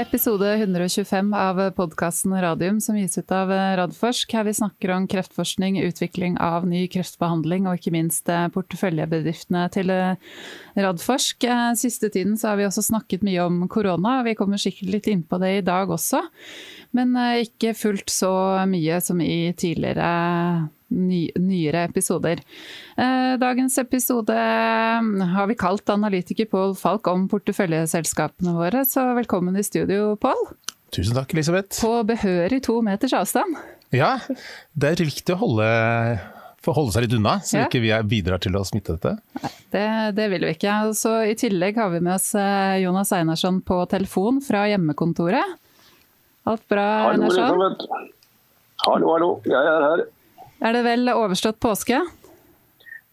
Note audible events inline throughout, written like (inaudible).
episode 125 av podkasten Radium som gis ut av Radforsk. Her vi snakker om kreftforskning, utvikling av ny kreftbehandling og ikke minst eh, porteføljebedriftene til eh, Radforsk. Eh, siste tiden så har vi også snakket mye om korona, og vi kommer sikkert litt inn på det i dag også. Men ikke fullt så mye som i tidligere ny, nyere episoder. Eh, dagens episode har vi kalt analytiker Pål Falk om porteføljeselskapene våre, så velkommen i studio, Pål. Tusen takk, Elisabeth. På behørig to meters avstand. Ja, det er viktig å holde, holde seg litt unna, så ja. ikke vi bidrar til å smitte dette. Det, det vil vi ikke. Så I tillegg har vi med oss eh, Jonas Einarsson på telefon fra hjemmekontoret. Alt bra, Einarsson? Hallo, hallo. Jeg er her. Er det vel overstått påske?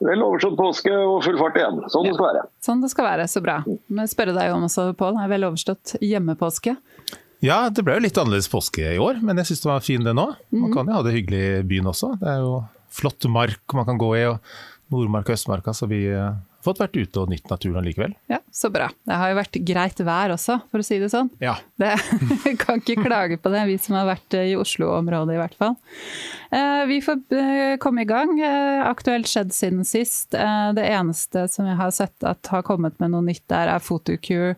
Vel overstått påske og full fart igjen. Sånn det skal være. Sånn det skal være, så bra. Må jeg spørre deg om også, Pål. Er vel overstått hjemmepåske? Ja, det ble jo litt annerledes påske i år, men jeg syns det var fin det nå. Man kan jo ha det hyggelig i byen også. Det er jo flott mark man kan gå i, og Nordmark og Østmarka, så vi eh, fått vært ute og nytt naturen likevel. Ja, Så bra. Det har jo vært greit vær også, for å si det sånn. Ja. (laughs) Det, kan ikke klage på det, vi som har vært i Oslo-området i hvert fall. Eh, vi får eh, komme i gang. Eh, aktuelt skjedd siden sist. Det eneste som jeg har sett at har kommet med noe nytt der, er Fotokur,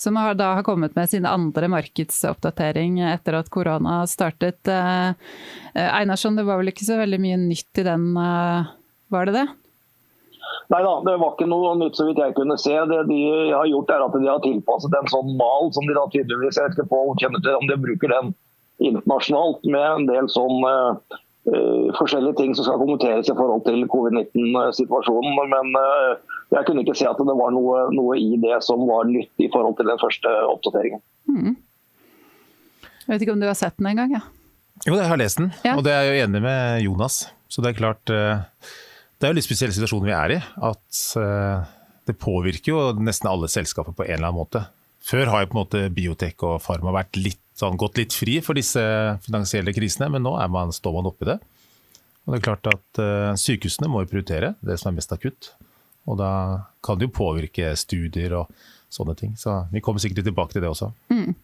som da har kommet med sin andre markedsoppdatering etter at korona startet. Einarsson, det var vel ikke så veldig mye nytt i den, var det det? Nei da, det var ikke noe nytt så vidt jeg kunne se. Det de har gjort er at de har tilpasset en sånn mal som de da tydeligvis jeg vet ikke på, kjenner til om de bruker den internasjonalt med en del sånn uh, forskjellige ting som skal kommenteres i forhold til covid-19-situasjonen. Men uh, jeg kunne ikke se at det var noe, noe, i det som var nytt i forhold til den første oppdateringen. Mm. Jeg vet ikke om du har sett den engang? Ja. Jo, jeg har lest den, ja. og det er jeg jo enig med Jonas. Så det er klart uh det er jo litt spesiell situasjon vi er i. At uh, det påvirker jo nesten alle selskaper på en eller annen måte. Før har jo på en måte biotek og farma vært litt, sånn, gått litt fri for disse finansielle krisene, men nå man, står man oppi det. Og det er klart at uh, Sykehusene må prioritere det som er mest akutt. Og da kan det jo påvirke studier og sånne ting. Så vi kommer sikkert tilbake til det også. Mm.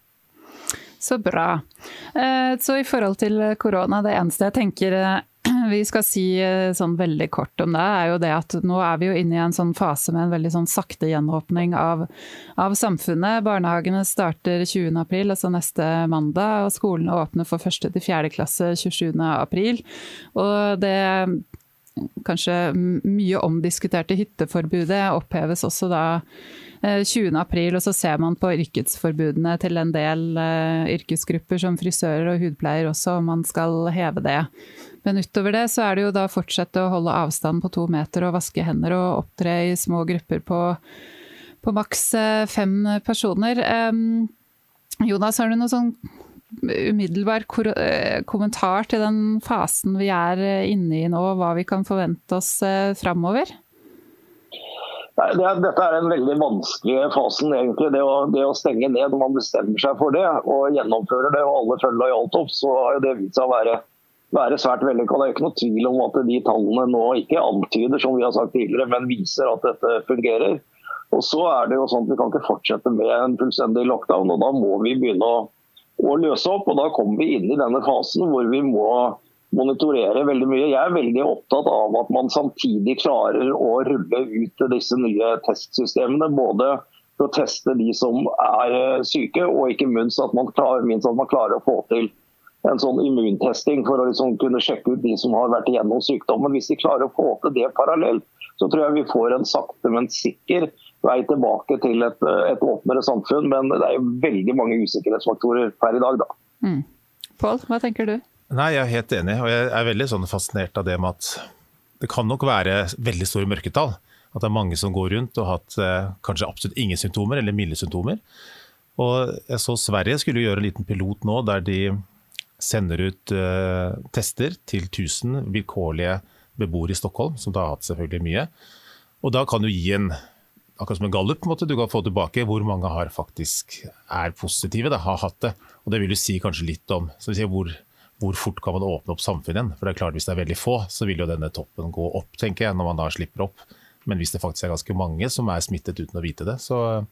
Så bra. Uh, så i forhold til korona, det eneste jeg tenker (laughs) vi skal si eh, sånn veldig kort om det, er jo det at nå er vi jo inne i en sånn fase med en veldig sånn sakte gjenåpning av, av samfunnet. Barnehagene starter 20. april, altså neste mandag, og skolene åpner for 1. til 4. klasse 27. april. Og det kanskje mye omdiskuterte hytteforbudet oppheves også da 20.4, april, og så ser man på yrkesforbudene til en del eh, yrkesgrupper som frisører og hudpleier også, om man skal heve det. Men utover det så er det jo da fortsette å holde avstand på to meter og vaske hender og opptre i små grupper på, på maks eh, fem personer. Jonas, har du noen sånn umiddelbar eh, kommentar til den fasen vi er eh, inne i nå, og hva vi kan forvente oss framover? Nei, det, dette er en veldig vanskelig fasen, egentlig. Det å, det å, stenge ned når man bestemmer seg for det og gjennomfører det, og alle følger lojalt opp, så har det vist seg å være være svært vellykka. Det er ikke noe tvil om at de tallene nå ikke antyder som vi har sagt tidligere, men viser at dette fungerer. Og så er det jo sånn at Vi kan ikke fortsette med en fullstendig lockdown. og Da må vi begynne å, å løse opp. og Da kommer vi inn i denne fasen hvor vi må monitorere veldig mye. Jeg er veldig opptatt av at man samtidig klarer å rulle ut disse nye testsystemene. Både for å teste de som er syke, og ikke minst at man klarer, minst at man klarer å få til en sånn immuntesting for å liksom kunne sjekke ut de som har vært igjennom sykdommen. Hvis de klarer å få til det parallelt, så tror jeg vi får en sakte, men sikker vei tilbake til et, et åpnere samfunn. Men det er jo veldig mange usikkerhetsfaktorer per i dag, da. Mm. Pål, hva tenker du? Nei, Jeg er helt enig, og jeg er veldig sånn fascinert av det med at det kan nok være veldig store mørketall. At det er mange som går rundt og har hatt eh, kanskje absolutt ingen symptomer, eller milde symptomer. Og jeg så Sverige skulle gjøre en liten pilot nå der de sender ut eh, tester til 1000 vilkårlige beboere i Stockholm, som da har hatt selvfølgelig mye. Og da kan du gi en akkurat som en gallup, på en måte. du kan få tilbake hvor mange har faktisk er positive, da, har hatt det. Og Det vil jo si kanskje litt om så si, hvor, hvor, fort kan man åpne opp samfunnet. For det er klart Hvis det er veldig få, så vil jo denne toppen gå opp, tenker jeg, når man da slipper opp. Men hvis det faktisk er ganske mange som er smittet uten å vite det, så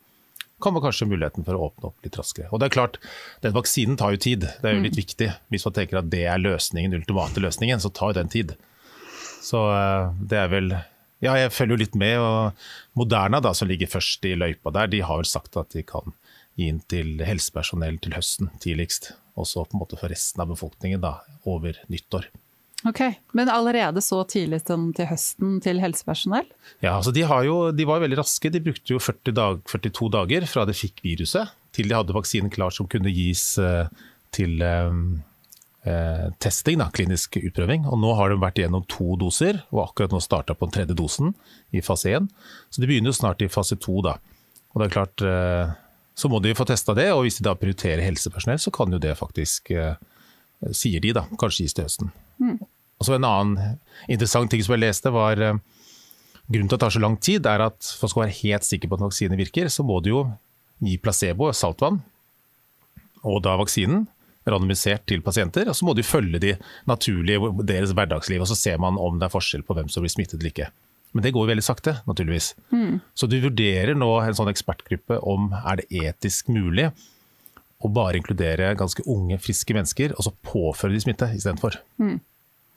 kommer kanskje muligheten for å åpne opp litt raskere. Og det er klart, den Vaksinen tar jo tid, det er jo litt mm. viktig. Hvis man tenker at det er løsningen, den ultimate løsningen, så tar jo den tid. Så eh, det er vel Ja, jeg følger jo litt med. og Moderna, da, som ligger først i løypa der, de har vel sagt at de kan gi inn til helsepersonell til høsten tidligst. Og så på en måte for resten av befolkningen da, over nyttår. Ok, Men allerede så tidlig til høsten til helsepersonell? Ja, altså de, jo, de var veldig raske. De brukte jo 40 dag, 42 dager fra de fikk viruset til de hadde vaksinen klar som kunne gis til til uh, testing, da, klinisk utprøving. Og nå har de vært igjennom to doser, og akkurat nå starta på den tredje dosen i fase 1. Så de begynner jo snart i fase 2, da. Og det er klart, eh, så må de få testa det, og hvis de da prioriterer helsepersonell, så kan jo det faktisk, sier de da, kanskje gis til høsten. Mm. Og så En annen interessant ting som jeg leste, var uh, grunnen til at det tar så lang tid, er at for å være helt sikker på at vaksinen vaksine virker, så må du jo gi placebo, saltvann, og da vaksinen randomisert til pasienter. Og så må du følge de naturlige deres hverdagsliv, og så ser man om det er forskjell på hvem som blir smittet eller ikke. Men det går veldig sakte, naturligvis. Mm. Så du vurderer nå en sånn ekspertgruppe om er det etisk mulig å bare inkludere ganske unge, friske mennesker, og så påføre de smitte istedenfor. Mm.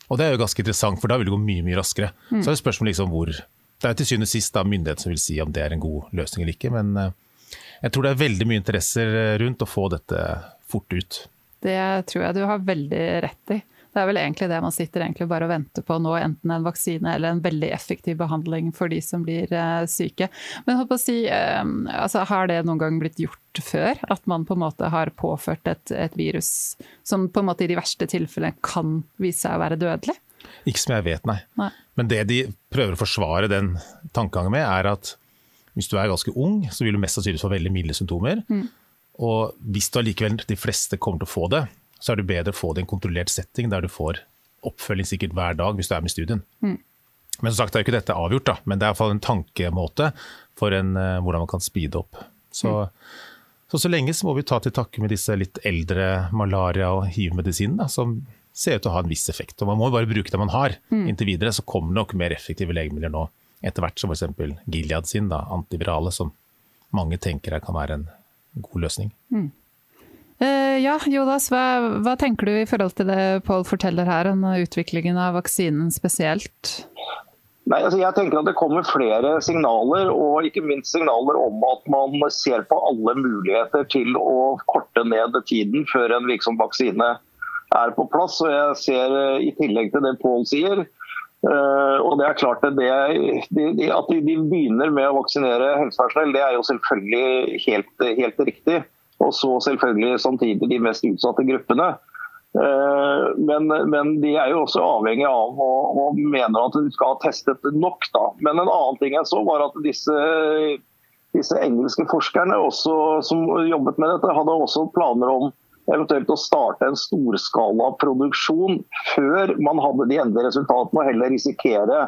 Og det er jo ganske interessant, for da vil det gå mye mye raskere. Mm. Så er det spørsmålet liksom hvor Det er til syvende og sist da myndighetene som vil si om det er en god løsning eller ikke. Men uh, jeg tror det er veldig mye interesser eh, rundt å få dette fort ut. Det tror jeg du har veldig rett i. Det er vel egentlig det man sitter egentlig bare og venter på nå, enten en vaksine eller en veldig effektiv behandling for de som blir uh, syke. Men å si, uh, altså, har det noen gang blitt gjort før? At man på en måte har påført et, et, virus som på en måte i de verste tilfellene kan vise seg å være dødelig? Ikke som jeg vet, nei. nei. Men det de prøver å forsvare den tankegangen med, er at hvis du er ganske ung, så vil du mest sannsynlig få veldig milde symptomer. Mm. Og hvis du allikevel de fleste kommer til å få det, så er det bedre å få det i en kontrollert setting der du får oppfølging sikkert hver dag hvis du er med i studien. Mm. Men som sagt er jo ikke dette avgjort, da, men det er iallfall en tankemåte for en, uh, hvordan man kan speede opp. Så, mm. så, så lenge så må vi ta til takke med disse litt eldre malaria- og hiv-medisinene, som ser ut til å ha en viss effekt. Og Man må bare bruke det man har. Mm. Inntil videre så kommer det nok mer effektive legemidler nå, etter hvert som f.eks. Gilead sin, da, antivirale, som mange tenker kan være en god løsning. Mm. Uh, ja, Jonas, hva, hva, tenker du i forhold til det Pål forteller her, om utviklingen av vaksinen spesielt? Nei, altså jeg tenker at Det kommer flere signaler, og ikke minst signaler om at man ser på alle muligheter til å korte ned tiden før en virksom vaksine er på plass. Og jeg ser eh, I tillegg til det Pål sier, uh, og det er klart det, det, At de, de, begynner med å vaksinere helsepersonell, det er jo selvfølgelig helt, helt riktig. Og så selvfølgelig samtidig de mest utsatte gruppene. Uh, men, men, de er jo også avhengig av og, og mener at de skal ha testet nok. Da. Men en annen ting jeg så var at disse, disse engelske forskerne også, som jobbet med dette, hadde også planer om eventuelt å starte en storskala produksjon før man hadde de endelige resultatene, og heller risikere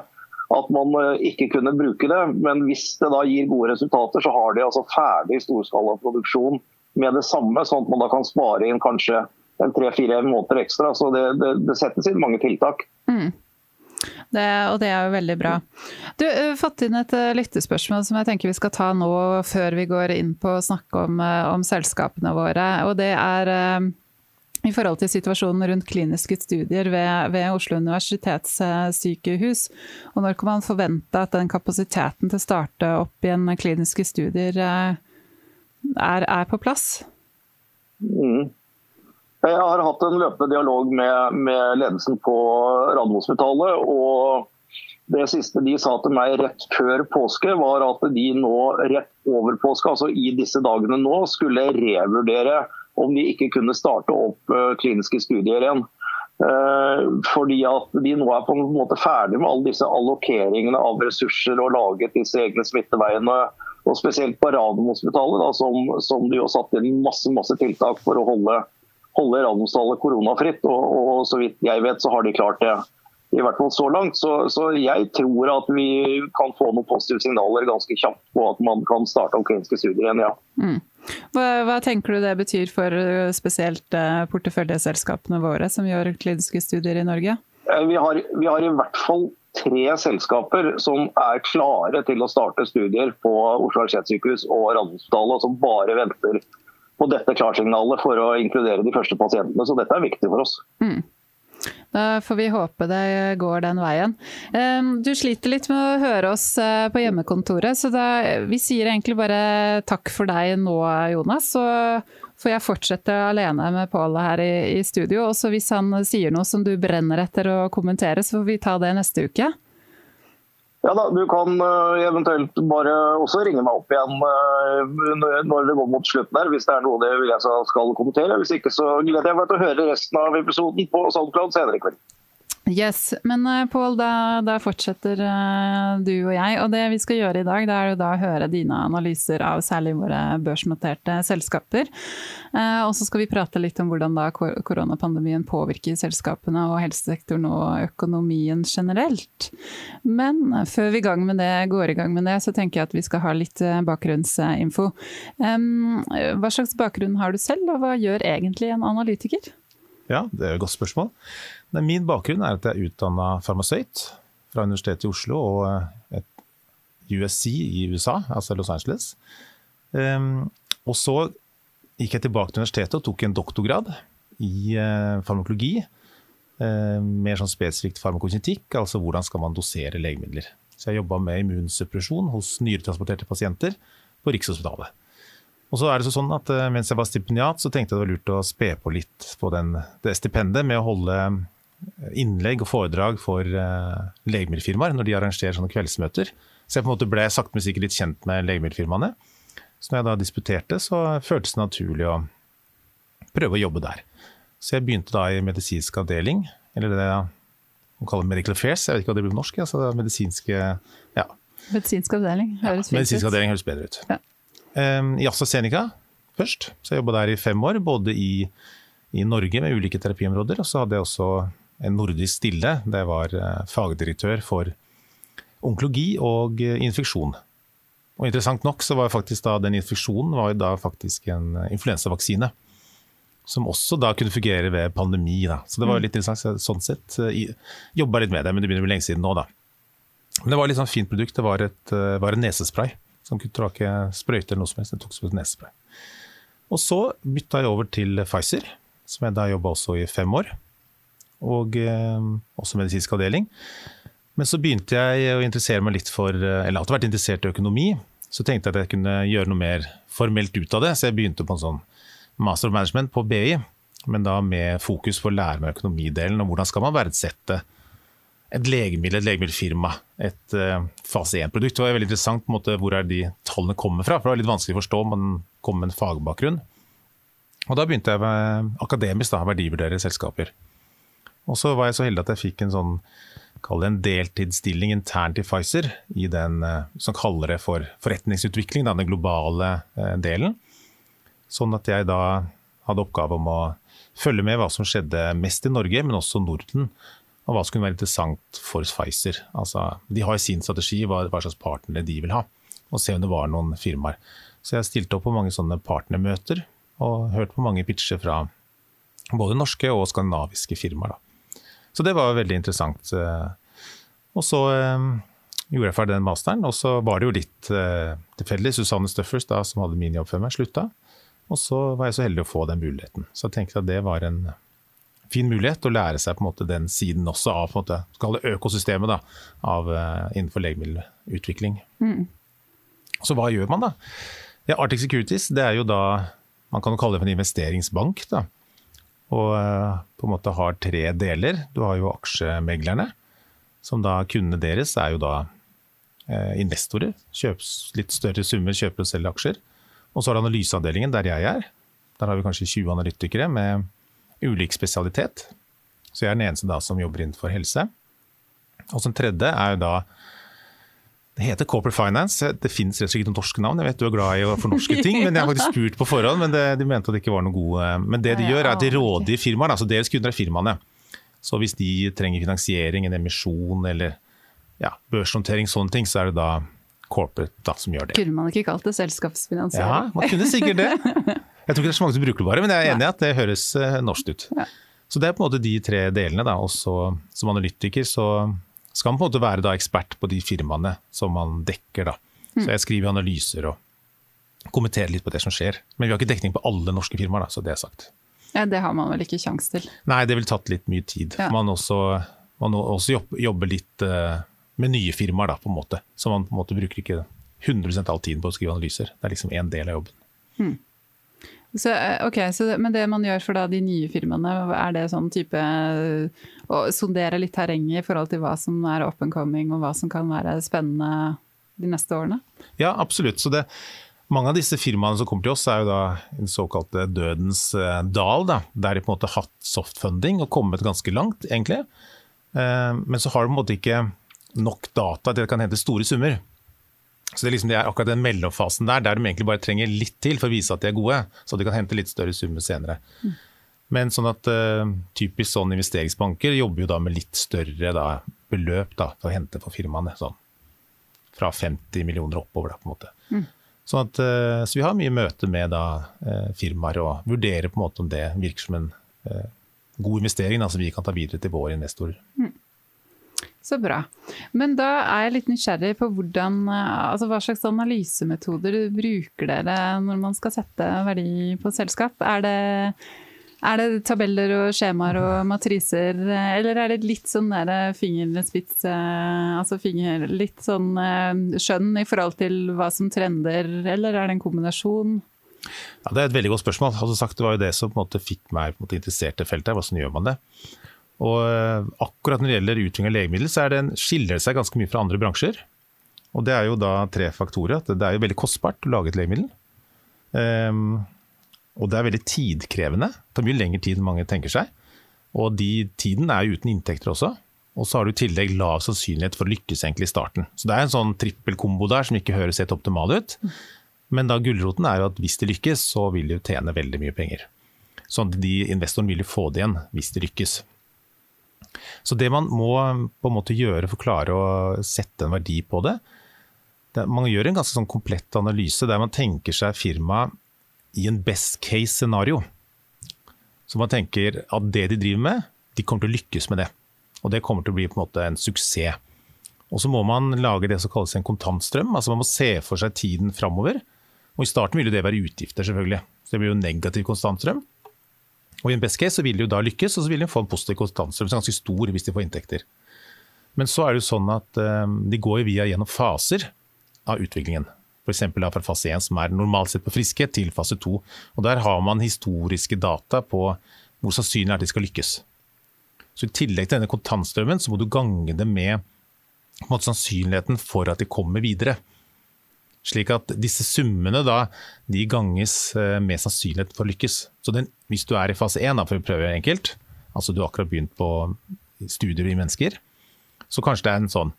at man eh, ikke kunne bruke det. Men hvis det da gir gode resultater, så har de altså ferdig storskala produksjon med det samme, sånn at man da kan spare inn kanskje en tre-fire måneder ekstra. Så det, det, det, settes inn mange tiltak. Mm. Det, og det er jo veldig bra. Du har eh, fått inn et uh, lyttespørsmål som jeg tenker vi skal ta nå før vi går inn på å snakke om, uh, om selskapene våre. Og det er i forhold til situasjonen rundt kliniske studier ved, ved Oslo universitetssykehus. Og når kan man forvente at den kapasiteten til å starte opp igjen kliniske studier er, er på plass? Mm. Jeg har hatt en løpende dialog med, med ledelsen på Radiumhospitalet. og det siste de sa til meg rett før påske, var at de nå rett over påske, altså i disse dagene nå, skulle revurdere om de ikke kunne starte opp eh, kliniske studier igjen. Eh, fordi at de nå er på en måte ferdig med alle disse allokeringene av ressurser og laget disse egne smitteveiene og spesielt på Radiumhospitalet, som, som de har satt inn masse, masse tiltak for å holde, holde Radiumhospitalet koronafritt. Og, og, så vidt jeg vet, så har de klart det. I hvert fall så langt. Så, så jeg tror at vi kan få noen positive signaler ganske kjapt på at man kan starte ukrainske studier igjen, ja. Mm. Hva, hva, tenker du det betyr for eh, spesielt eh, porteføljeselskapene våre som gjør kliniske studier i Norge? Eh, vi har, vi har, i hvert fall tre selskaper som er klare til å starte studier på Oslo universitetssykehus og Radiumhospitalet, som bare venter på dette klarsignalet for å inkludere de første pasientene. Så dette er viktig for oss. Mm. Da får vi håpe det går den veien. Du sliter litt med å høre oss eh, på hjemmekontoret, så da, vi sier egentlig bare takk for deg nå, Jonas. Så får jeg fortsette alene med Pål her i, i studio. Og hvis han sier noe som du brenner etter å kommentere, så får vi ta det neste uke. Ja da, Du kan uh, eventuelt bare også ringe meg opp igjen uh, når det går mot slutten her, hvis det er noe det vil jeg skal kommentere. Hvis ikke så gleder jeg meg til å høre resten av episoden på SoundCloud senere i kveld. Yes, Men uh, Pål, da, da, fortsetter uh, du og jeg. Og det vi skal gjøre i dag, det er jo da å høre dine analyser av særlig våre børsnoterte selskaper. Uh, og så skal vi prate litt om hvordan da koronapandemien påvirker selskapene og helsesektoren og økonomien generelt. Men før vi gang det, går i gang med det, så tenker jeg at vi skal ha litt bakgrunnsinfo. Hva slags bakgrunn har du selv, og hva gjør egentlig en analytiker? Ja, det er et godt spørsmål. Nei, min bakgrunn er at jeg er utdanna farmasøyt fra Universitetet i Oslo og eh, et USC i USA, altså Los Angeles. Um, og så gikk jeg tilbake til universitetet og tok en doktorgrad i uh, farmakologi. Uh, mer sånn spesifikt farmakokinetikk, altså hvordan skal man dosere legemidler. Så jeg jobba med immunsuppresjon hos nyretransporterte pasienter på Rikshospitalet. Og så er det sånn at uh, Mens jeg var stipendiat, så tenkte jeg det var lurt å spe på litt på den, det stipendet med å holde innlegg og foredrag for uh, legemiddelfirmaer når de arrangerer sånne kveldsmøter. Så jeg på en måte ble sakte, men sikkert litt kjent med legemiddelfirmaene. Så når jeg da disputerte, så føltes det naturlig å prøve å jobbe der. Så jeg begynte da i medisinsk avdeling, eller det man kaller medical affairs. Jeg vet ikke hva det blir på norsk. altså medisinske, ja. Medisinsk avdeling høres ja, medisinsk avdeling høres bedre ut. Ja. Um, I AstraZeneca først, så jeg jobba der i fem år. Både i, i Norge med ulike terapiområder, og så hadde jeg også nordisk stille. Det var eh, fagdirektør for onkologi og eh, infeksjon. Og Interessant nok så var faktisk da den infeksjonen var da faktisk en eh, influensavaksine. Som også da kunne fungere ved pandemi. Da. Så det var mm. litt interessant sånn sett. Jobba litt med det, men det begynner bli lenge siden nå, da. Men det var et litt sånn fint produkt. Det var, et, var en nesespray. Som kunne trake sprøyter eller noe som helst. Det tok som et nesespray. Og så bytta jeg over til Pfizer, som jeg da jobba også i fem år og eh, også medisinsk avdeling. Men så begynte jeg å interessere meg litt for eh, Eller alltid vært interessert i økonomi. Så tenkte jeg at jeg kunne gjøre noe mer formelt ut av det, så jeg begynte på en sånn master of management på BI. Men da med fokus på å lære meg økonomidelen, og hvordan skal man verdsette et legemiddel, et legemiddelfirma, et uh, fase 1-produkt. Det var veldig interessant på en måte, hvor er de tallene kommer fra, for det var litt vanskelig å forstå man kom med en fagbakgrunn. Og da begynte jeg med akademisk å verdivurdere selskaper. Og så var jeg så heldig at jeg fikk en sånn kall det en deltidsstilling internt i Pfizer, i den eh, som kaller det for forretningsutvikling, den globale eh, delen. Sånn at jeg da hadde oppgave om å følge med hva som skjedde mest i Norge, men også Norden. Og hva som kunne være interessant for Pfizer. Altså, de har sin strategi, hva, slags partnere de vil ha. Og se om det var noen firmaer. Så jeg stilte opp på mange sånne partnermøter, og hørte på mange pitcher fra både norske og skandinaviske firmaer. Da. Så det var veldig interessant. Eh, og så eh, gjorde jeg ferdig den masteren, og så var det jo litt uh, tilfeldig. Susanne Stuffers, da, som hadde min jobb før meg, slutta. Og så var jeg så heldig å få den muligheten. Så jeg tenkte at det var en fin mulighet å lære seg på en måte den siden også av på en måte, skal det økosystemet da, av, innenfor legemiddelutvikling. Mm. Så hva gjør man da? Ja, Arctic Securities det er jo da man kan kalle det for en investeringsbank. da. Og eh, på en måte har tre deler. Du har jo aksjemeglerne, som da kundene deres er jo da eh, investorer. Kjøps litt større summer, kjøper og selger aksjer. Og så har du analyseavdelingen, der jeg er. Der har vi kanskje 20 analytikere med ulik spesialitet. Så jeg er den eneste da som jobber innenfor helse. Og den tredje er jo da det heter Corporate Finance. Det finnes rett og slett ikke noen norske navn. Jeg vet du er glad i å fornorske ting, men jeg har faktisk spurt på forhånd. Men det, de mente at det ikke var noe gode. Men det de gjør, er at de rådgir firmaene. Altså deres kunder er firmaene. Så hvis de trenger finansiering, en emisjon eller ja, børshåndtering, sånne ting, så er det da corporate da, som gjør det. Kunne man ikke kalt det selskapsfinansiering? Ja, man kunne sikkert det. Jeg tror ikke det er så mange som bruker det bare, men jeg er enig i at det høres uh, norsk ut. Ja. Så det er på en måte de tre delene. da, Også som analytiker så skal man på en måte være da ekspert på de firmaene som man dekker. da. Så jeg skriver analyser og kommenterer litt på det som skjer. Men vi har ikke dekning på alle norske firmaer, da, så det er sagt. Ja, det har man vel ikke kjangs til? Nei, det ville tatt litt mye tid. Ja. Man også, man også jobb- jobber litt uh, med nye firmaer, da, på en måte. Så man på en måte bruker ikke 100 all tiden på å skrive analyser. Det er liksom én del av jobben. Så, eh, ok, så, Men det man gjør for da de nye firmaene, er det sånn type eh, å sondere litt terrenget i forhold til hva som er up coming, og hva som kan være spennende de neste årene? Ja, absolutt. Så det, mange av disse firmaene som kommer til oss, er jo da den såkalte dødens eh, dal. Da, der de på en måte har hatt softfunding og kommet ganske langt, egentlig. Men så har de på en måte ikke nok data til at det kan hente store summer. Så det er, liksom, det er akkurat den mellomfasen der, der de egentlig bare trenger litt til for å vise at de er gode, så de kan hente litt større summer senere. Men sånn at uh, typisk sånn investeringsbanker jobber jo da med litt større da, beløp da, for å hente for firmaene. Sånn fra 50 millioner oppover, da, på en måte. Sånn at, uh, så vi har mye møte med da, uh, firmaer og vurderer på en måte om det virker som en god investering som vi kan ta videre til våre investorer. Så bra. Men da er jeg litt nysgjerrig på hvordan, eh, altså hva slags analysemetoder bruker dere når man skal sette verdi på selskap? Er det, er det tabeller og skjemaer og matriser, eh, eller er det litt sånn der eh, altså finger, litt sånn skjønn i forhold til hva som trender, eller er det en kombinasjon? Ja, det er et veldig godt spørsmål. Altså sagt, det var jo det som fikk meg interessert i feltet. Hvordan gjør man det? Og eh, akkurat når det gjelder utvikling av legemiddel, så er det en, skiller det seg ganske mye fra andre bransjer. Og det er jo da tre faktorer. At det er jo veldig kostbart å lage et legemiddel. Um, og det er veldig tidkrevende. Det tar mye lengre tid enn mange tenker seg. Og de tiden er jo uten inntekter også. Og så har du i tillegg lav sannsynlighet for å lykkes egentlig i starten. Så det er en sånn trippelkombo der som ikke høres helt optimal ut. Men da gulroten er jo at hvis de lykkes, så vil de jo tjene veldig mye penger. Sånn at de investoren vil jo få det igjen hvis de lykkes. Så det man må på en måte gjøre for å klare å sette en verdi på det, det man gjør en ganske sånn komplett analyse der man tenker seg firmaet i en best case scenario. Så man tenker at det de driver med, de kommer til å lykkes med det. Og det kommer til å bli på en måte en suksess. Og så må man lage det som kalles en kontantstrøm. altså Man må se for seg tiden framover. Og i starten vil det være utgifter, selvfølgelig. Så det blir jo negativ kontantstrøm. Og i en best case så vil de jo da lykkes, og så vil de få en positiv kontantstrøm. som er ganske stor hvis de får inntekter. Men så er det jo sånn at eh, de går via gjennom faser av utviklingen. F.eks. fra fase 1, som er normalt sett på friske, til fase 2. Og Der har man historiske data på hvor sannsynlig er at de skal lykkes. Så I tillegg til denne kontantstrømmen, så må du gange det med måte, sannsynligheten for at de kommer videre. Slik at disse summene da, de ganges eh, med sannsynlighet for å lykkes. Så den, hvis du er i fase 1, for å prøve enkelt, altså du har akkurat begynt på studier i mennesker, så kanskje det er en sånn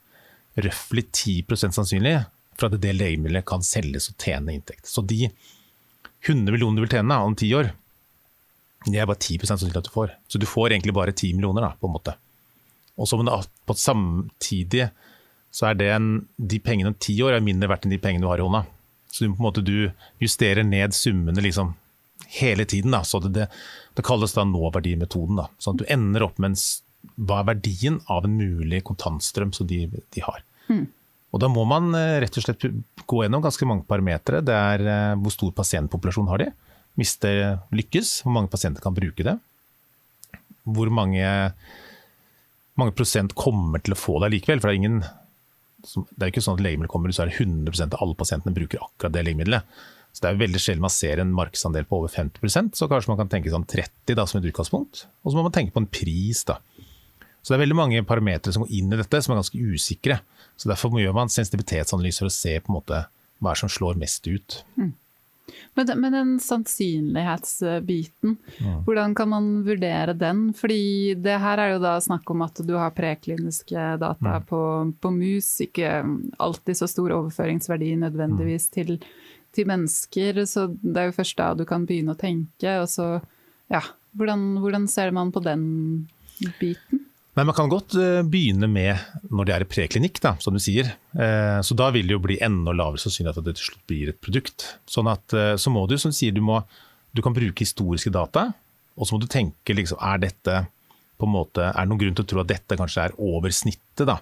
røftlig 10% sannsynlig for at det legemiddelet kan selges og tjene inntekt. Så de 100 millionene du vil tjene om ti år, det er bare 10 sannsynlig at du får. Så du får egentlig bare 10 millioner, da, på en måte. Og så på samtidig så er det en, de pengene om ti år er mindre verdt enn de pengene du har i hånda. Så du, på en måte, du justerer ned summene liksom hele tiden. Da. Så det, det, det kalles da nåverdimetoden. Da. Sånn at du ender opp med en, hva er verdien av en mulig kontantstrøm som de, de har. Og Da må man eh, rett og slett gå gjennom ganske mange parametere. Det er eh, hvor stor pasientpopulasjon har de, hvis det lykkes, hvor mange pasienter kan bruke det. Hvor mange, mange prosent kommer til å få det likevel. For det er ingen det er ikke sånn at legemiddel kommer ut, så er det 100% av alle pasientene bruker akkurat det legemiddelet. Så det er veldig sjelden man ser en markedsandel på over 50% så kanskje man kan tenke sånn 30 da, som et utgangspunkt. Og så må man tenke på en pris, da. Så det er veldig mange parametere som går inn i dette, som er ganske usikre. Så derfor gjør man sensitivitetsanalyser for å se på en måte hva som slår mest ut. Men, den- men den sannsynlighetsbiten, hvordan kan man vurdere den? Fordi det her er jo da snakk om at du har prekliniske data på, på mus, ikke alltid så stor overføringsverdi nødvendigvis til, til mennesker. Så det er jo først da du kan begynne å tenke, og så ja, hvordan, hvordan ser man på den biten? Men man kan godt eh, begynne med når det er i preklinikk, da, som du sier. Eh, Så da vil det jo bli enda lavere sannsynlighet at det til slutt blir et produkt. Sånn at eh, så må du, som du sier, du, må, du kan bruke historiske data, og så må du tenke liksom, er dette på en måte, er det noen grunn til å tro at dette kanskje er over snittet da,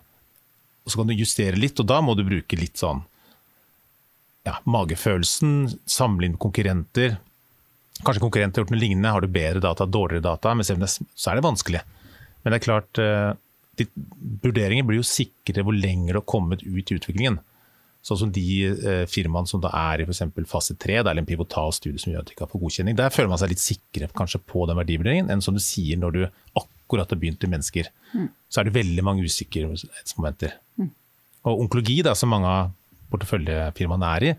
og så kan du justere litt, og da må du bruke litt sånn ja, magefølelsen, samle inn konkurrenter. Kanskje konkurrenter har gjort noe lignende, har du bedre data, dårligere data, men så er det vanskelig. Men det er klart, eh, vurderinger blir jo sikre hvor lenger du har kommet ut i utviklingen. Sånn som de eh, firmaene som da er i f.eks. fase 3, eller en pivotal studie som gjør at de har fått godkjenning. Der føler man seg litt sikre kanskje på den verdivurderingen enn som du sier når du akkurat har begynt i mennesker. Mm. Så er det veldig mange usikkerhetsmomenter. Mm. Og onkologi, da, som mange av porteføljefirmaene er i,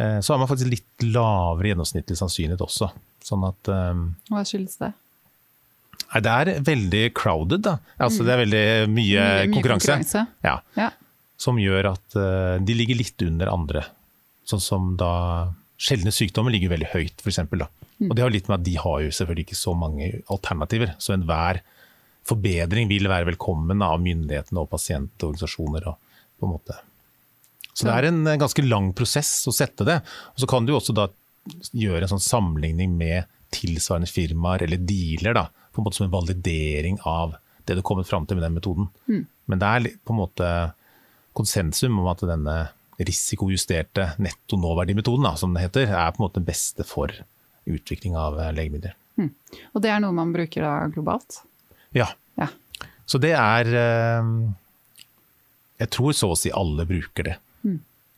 eh, så har man faktisk litt lavere gjennomsnittlig sannsynlighet også. Sånn at, um, Hva skyldes det? Det er veldig crowded. da. Altså. Det er veldig mye, mye, mye konkurranse. konkurranse. Ja. ja. Som gjør at uh, de ligger litt under andre. Sånn som da Sjeldne sykdommer ligger veldig høyt, f.eks. Mm. Og det har litt med at de har jo selvfølgelig ikke så mange alternativer. Så enhver forbedring vil være velkommen av myndighetene og pasientorganisasjoner. Og på en måte så det er en ganske lang prosess å sette det. Og så kan du også da gjøre en sånn sammenligning med tilsvarende firmaer eller dealer, da, på en måte som en validering av det du har kommet fram til med den metoden. Mm. Men det er på en måte konsensum om at denne risikojusterte netto nåverdimetoden, som det heter, er på en måte den beste for utvikling av eh, legemidler. Mm. Og det er noe man bruker da globalt? Ja. ja. Så det er eh, Jeg tror så å si alle bruker det.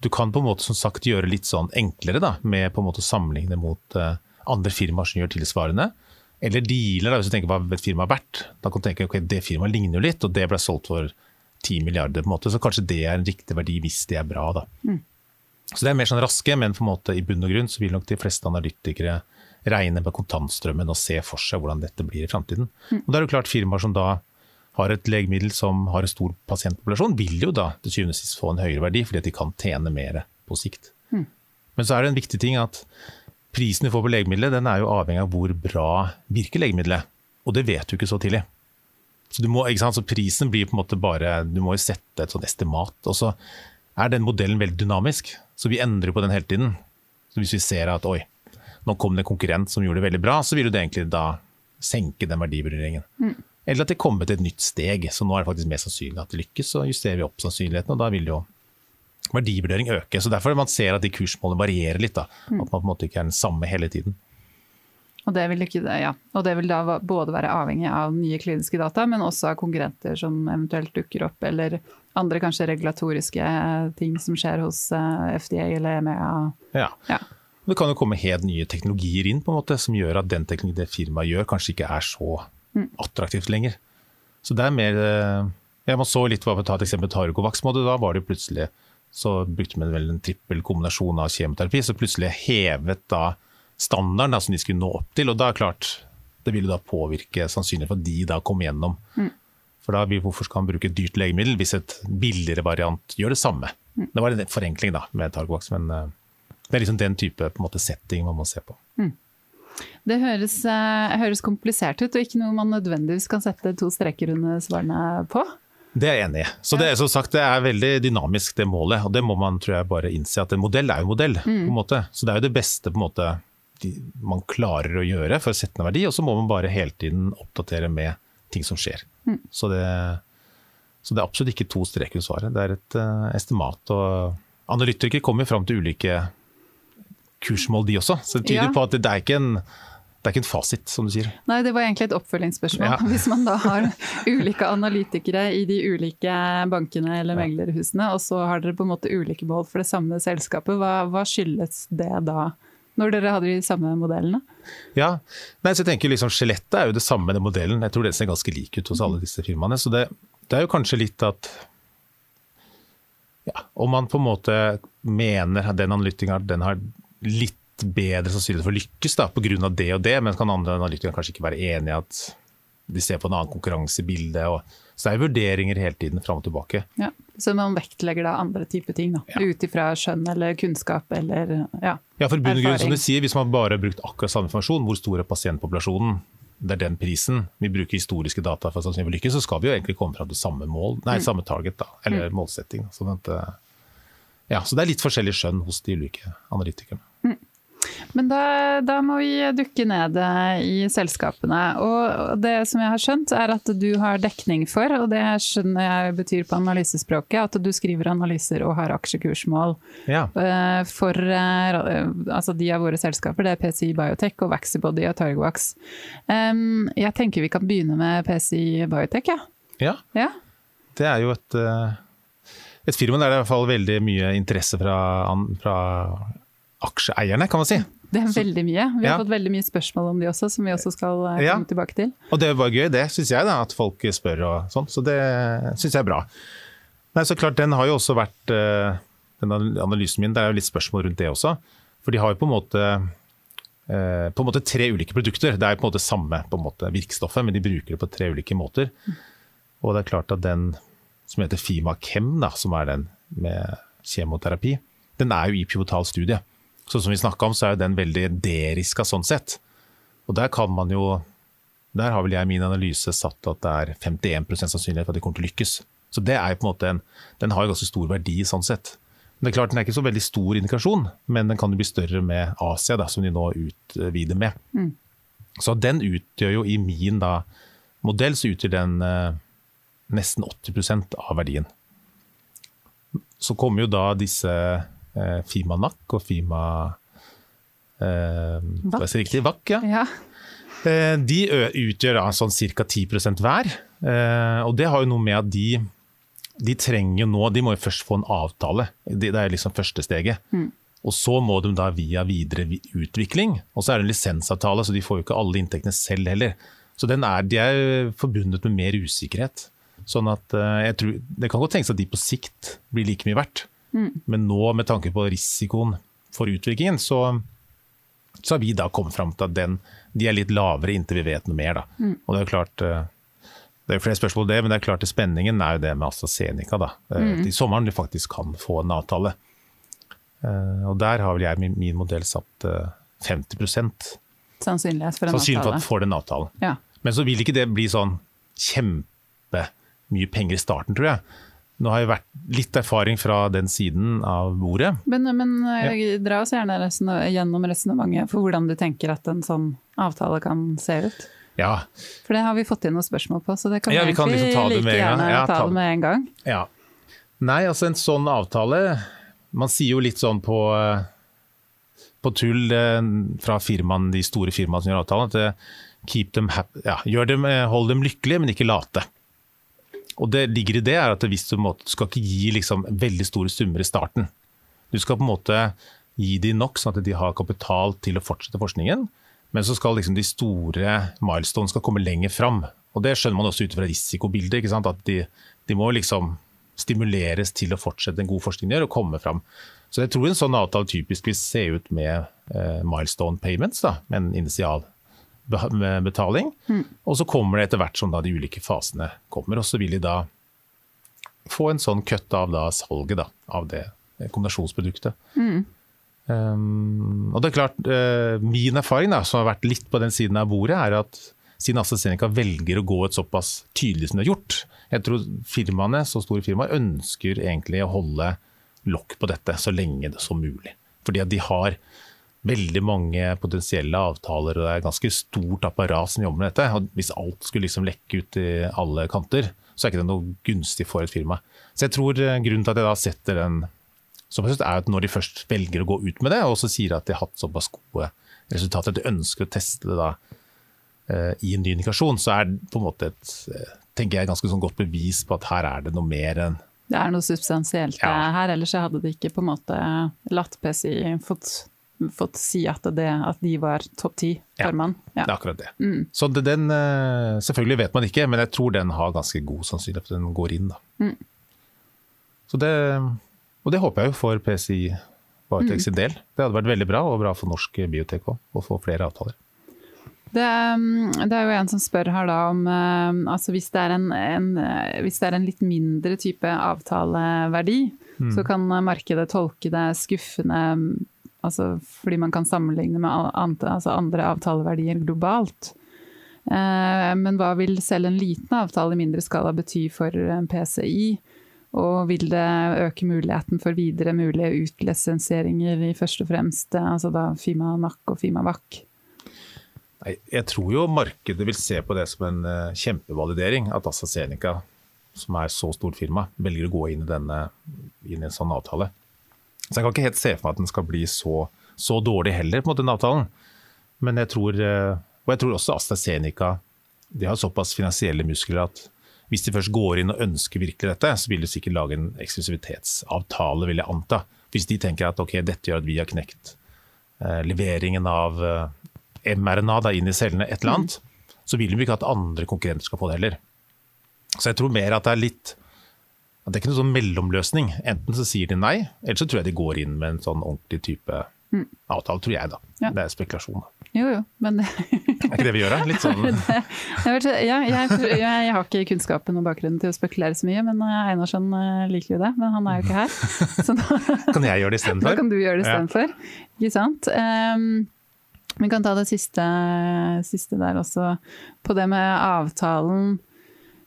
Du kan på en måte som sagt gjøre litt sånn enklere da, med på en måte å sammenligne mot uh, andre firmaer som gjør tilsvarende. Eller dealer, da, hvis du tenker hva et firma er verdt. Da kan du tenke ok, det firmaet ligner jo litt, og det ble solgt for 10 milliarder. på en måte, Så kanskje det er en riktig verdi hvis det er bra. da. Mm. Så det er mer sånn raske, men på en måte i bunn og grunn så vil nok de fleste analytikere regne med kontantstrømmen og se for seg hvordan dette blir i framtiden. Mm. Og da er det klart firmaer som da har et legemiddel som har en stor pasientpopulasjon, vil jo da til syvende og sist få en høyere verdi, fordi at de kan tjene mer på sikt. Mm. Men så er det en viktig ting at prisen du får på legemiddelet, den er jo avhengig av hvor bra virker legemiddelet. Og det vet du ikke så tidlig. Så, må, så, prisen blir på en måte bare Du må jo sette et sånt estimat. Og så er den modellen veldig dynamisk, så vi endrer på den hele tiden. Så hvis vi ser at oi, nå kom det en konkurrent som gjorde det veldig bra, så vil det egentlig da senke den verdivurderingen. Mm. Eller at det kommer til et nytt steg. Så nå er det faktisk mer sannsynlig at det lykkes, så justerer vi opp sannsynligheten. Og da vil jo verdivurdering øke. Så derfor man ser at de kursmålene varierer litt. Da. Mm. At man på en måte ikke er den samme hele tiden. Og det, vil ikke, ja. og det vil da både være avhengig av nye kliniske data, men også av konkurrenter som eventuelt dukker opp, eller andre kanskje regulatoriske ting som skjer hos eh, FDA eller EMEA. Ja. ja. Det kan jo komme helt nye teknologier inn på en måte, som gjør at den teknologien det firmaet gjør, kanskje ikke er så. Attraktivt lenger. Så det er mer jeg ja, Man så litt for å ta et eksempel Targovax. Da var det plutselig så brukte man vel en trippel kombinasjon av kjemoterapi, så plutselig hevet da standarden da, som de skulle nå opp til. Og da er klart, det ville da påvirke sannsynlig for at de da kom gjennom. Mm. For da Hvorfor skal man bruke et dyrt legemiddel hvis et billigere variant gjør det samme? Mm. Det var en forenkling da med Targovax, men uh, det er liksom den type måte, setting man må se på. Mm. Det høres, uh, høres, komplisert ut, og ikke noe man nødvendigvis kan sette to streker under svarene på. Det er jeg enig i. Så det, er som sagt, det er veldig dynamisk, det målet. Og det må man tror jeg, bare innse, at en modell er jo modell. Mm. på en måte. Så det er jo det beste på en måte, man klarer å gjøre for å sette ned verdi, og så må man bare hele tiden oppdatere med ting som skjer. Mm. Så, det, så, det, er absolutt ikke to streker under svaret. Det er et uh, estimat. og Analytikere kommer fram til ulike kursmål, de også. Så det tyder ja. på at det er ikke en det er ikke en fasit, som du sier. Nei, det var egentlig et oppfølgingsspørsmål. Ja. (laughs) Hvis man da har (laughs) ulike analytikere i de ulike bankene eller meglerhusene, og så har dere på en måte ulike mål for det samme selskapet, hva, hva skyldes det da? Når dere hadde de samme modellene? Ja, Nei, så jeg tenker liksom Skjelettet er jo det samme med den modellen. Jeg tror den ser ganske lik ut hos alle disse firmaene. Så det, det er jo kanskje litt at ja, Om man på en måte mener at den analytikeren den har litt bedre sannsynlighet for å lykkes da, pga. det og det, men kan andre analytikere kanskje ikke være enig i at de ser på en annen konkurransebilde. Og, så det er vurderinger hele tiden fram og tilbake. Ja, så man vektlegger da andre typer ting, da, ja. ut ifra skjønn eller kunnskap eller ja, ja for bunn og grunn, som du sier, Hvis man bare har brukt akkurat samme informasjon, hvor stor er pasientpopulasjonen, det er den prisen. Vi bruker historiske data for å lykkes, så skal vi jo egentlig komme fram til samme mål, nei, mm. samme target, da, eller mm. målsetting. Sånn at, ja, så det er litt forskjellig skjønn hos de ulike analytikerne. Mm. Men da, da, må vi dukke ned eh, i selskapene. Og det som jeg har skjønt, er at du har dekning for, og det skjønner jeg betyr på analysespråket, at du skriver analyser og har aksjekursmål ja. Eh, for eh, altså de av våre selskaper. Det er PCI Biotech og Vaxibody og Targovax. Jeg tenker vi kan begynne med PCI Biotech, ja. ja. ja. Det er jo et, et firma der det er i hvert fall veldig mye interesse fra, fra aksjeeierne, kan man si. Det er veldig mye. Vi har ja. fått veldig mye spørsmål om de også, som vi også skal eh, komme ja. tilbake til. Og det bare gøy, det syns jeg, da, at folk spør og sånn. Så det syns jeg er bra. Nei, så klart, den har jo også vært eh, Den analysen min, det er jo litt spørsmål rundt det også. For de har jo på en måte eh, på en måte tre ulike produkter. Det er på en måte samme på en måte virkestoffet, men de bruker det på tre ulike måter. Og det er klart at den som heter Fimakem, da, som er den med kjemoterapi, den er jo i pivotal studie. Så som vi snakka om, så er den veldig deriska sånn sett. Og der kan man jo Der har vel jeg i min analyse satt at det er 51 sannsynlighet for at de kommer til å lykkes. Så det er jo på en måte en, Den har jo ganske stor verdi sånn sett. Men det er klart Den er ikke så veldig stor indikasjon, men den kan jo bli større med Asia, da, som de nå utvider med. Mm. Så den utgjør jo i min da, modell så utgjør den eh, nesten 80% av verdien. Så kommer jo da disse eh, Fima NAC og Fima eh, Vakk. Riktig, Vakk ja. ja. Eh, de utgjør da sånn ca. 10 hver. Eh, og det har jo noe med at de, de trenger jo nå De må jo først få en avtale. Det, det er liksom første steget. Mm. Og så må de da via videre utvikling. Og så er det en lisensavtale, så de får jo ikke alle inntektene selv heller. Så er, de er forbundet med mer usikkerhet. Sånn at eh, jeg tror, Det kan godt tenkes at de på sikt blir like mye verdt. Mm. Men nå, med tanke på risikoen for utviklingen, så, så har vi da kommet fram til at den, de er litt lavere inntil vi vet noe mer. Mm. Og Det er klart, eh, det er flere spørsmål om det, men det er klart spenningen er jo det med AstraZeneca. da. Eh, mm. I sommeren de faktisk kan få en avtale. Og Der har vel jeg min, min modell satt 50 Sannsynlighet for en Sannsynlighet for at får den avtalen. Ja. Men så vil ikke det bli sånn kjempe mye penger i starten, tror jeg. Nå har jeg vært litt erfaring fra den siden av bordet. Men, men ja. dra oss gjerne gjennom resonnementet for hvordan du tenker at en sånn avtale kan se ut. Ja. For det har vi fått inn noen spørsmål på, så det kan ja, vi egentlig liksom like gjerne ja, ta, det med en gang. Ja. Nei, altså en sånn avtale Man sier jo litt sånn på, på tull eh, fra firmaen, de store firmaene som gjør avtalen, at keep them happy, ja, dem, eh, hold dem lykkelige, men ikke late. Og det ligger i det er at hvis du, måte, du skal ikke gi liksom veldig store summer i starten. Du skal på en måte gi dem nok sånn at de har kapital til å fortsette forskningen. Men så skal liksom de store milestones skal komme lenger fram. Og Det skjønner man også ut fra risikobildet. At de, de, må liksom stimuleres til å fortsette en god forskning gjør, og komme fram. Så jeg tror en sånn avtale typisk vil se ut med eh, milestone payments, da, med en initial betaling. Mm. Og så kommer det etter hvert som de ulike fasene kommer. Og så vil de da få en sånn kutt av da salget da, av det kombinasjonsproduktet. Mm. Um, og det er klart, uh, Min erfaring, da, som har vært litt på den siden av bordet, er at siden AstraZeneca velger å gå et såpass tydelig som de har gjort Jeg tror firmaene, så store firmaer ønsker egentlig å holde lokk på dette så lenge det som mulig. Fordi at de har veldig mange potensielle avtaler, og det er et ganske stort apparat som jobber med dette. Og hvis alt skulle liksom lekke ut i alle kanter, så er ikke det noe gunstig for et firma. Så jeg tror eh, grunnen til at jeg da setter den som jeg synes er at når de først velger å gå ut med det, og så sier at de har hatt såpass gode resultater at de ønsker å teste det da eh, i en ny indikasjon, så er det på en måte et eh, tenker jeg, ganske sånn godt bevis på at her er det noe mer enn det er noe substansielt ja. her, ellers hadde de ikke på en måte latt PCI fått fått si at, det, at de var topp ti for ja, Ja. Det er akkurat det. Mm. Så det, den eh, Selvfølgelig vet man ikke, men jeg tror den har ganske god sannsynlighet for at den går inn. Mm. Så det, og det håper jeg jo for PCI Biotech sin mm. del. Det hadde vært veldig bra, og bra for norsk biotek òg, å få flere avtaler. Det, det, er jo en som spør her da om eh, altså hvis, det en, en, hvis, det er en, litt mindre type avtaleverdi, mm. så kan markedet tolke det skuffende Altså fordi man kan sammenligne med altså andre avtaleverdier globalt. Eh, men hva vil selv en liten avtale i mindre skala bety for PCI? Og vil det øke muligheten for videre mulige utlisensieringer i først og fremst altså da Fima NAC og Fima VAC? Jeg tror jo markedet vil se på det som en kjempevalidering. At AstraZeneca, som er så stort firma, velger å gå inn i, denne, inn i en sånn avtale. Så jeg kan ikke helt se for meg at den skal bli så, så dårlig heller, på en måte, den avtalen. Men jeg tror, uh, og jeg tror også AstraZeneca de har såpass finansielle muskler at hvis de først går inn og ønsker virkelig dette, så vil de sikkert lage en eksklusivitetsavtale, vil jeg anta. Hvis de tenker at ok, dette gjør at vi har knekt eh, leveringen av eh, mRNA da, inn i cellene, et eller annet, mm. så vil de ikke at andre konkurrenter skal få det heller. Så jeg tror mer at det er litt det er ikke noen sånn mellomløsning. Enten så sier de nei, eller så tror jeg de går inn med en sånn ordentlig type mm. avtale, tror jeg da. Ja. Det er spekulasjon. da. Jo, jo, men (laughs) Er ikke det vi gjør, da? Litt sånn (laughs) det, ja, jeg, jeg, jeg, har ikke kunnskapen og bakgrunnen til å spekulere så mye, men eh, Einarsson eh, liker jo det. Men han er jo ikke her. (laughs) Da, kan jeg gjøre det istedenfor? Da kan du gjøre det istedenfor. Ja. Ikke sant. Um, vi kan ta det siste, siste, der også, på det med avtalen.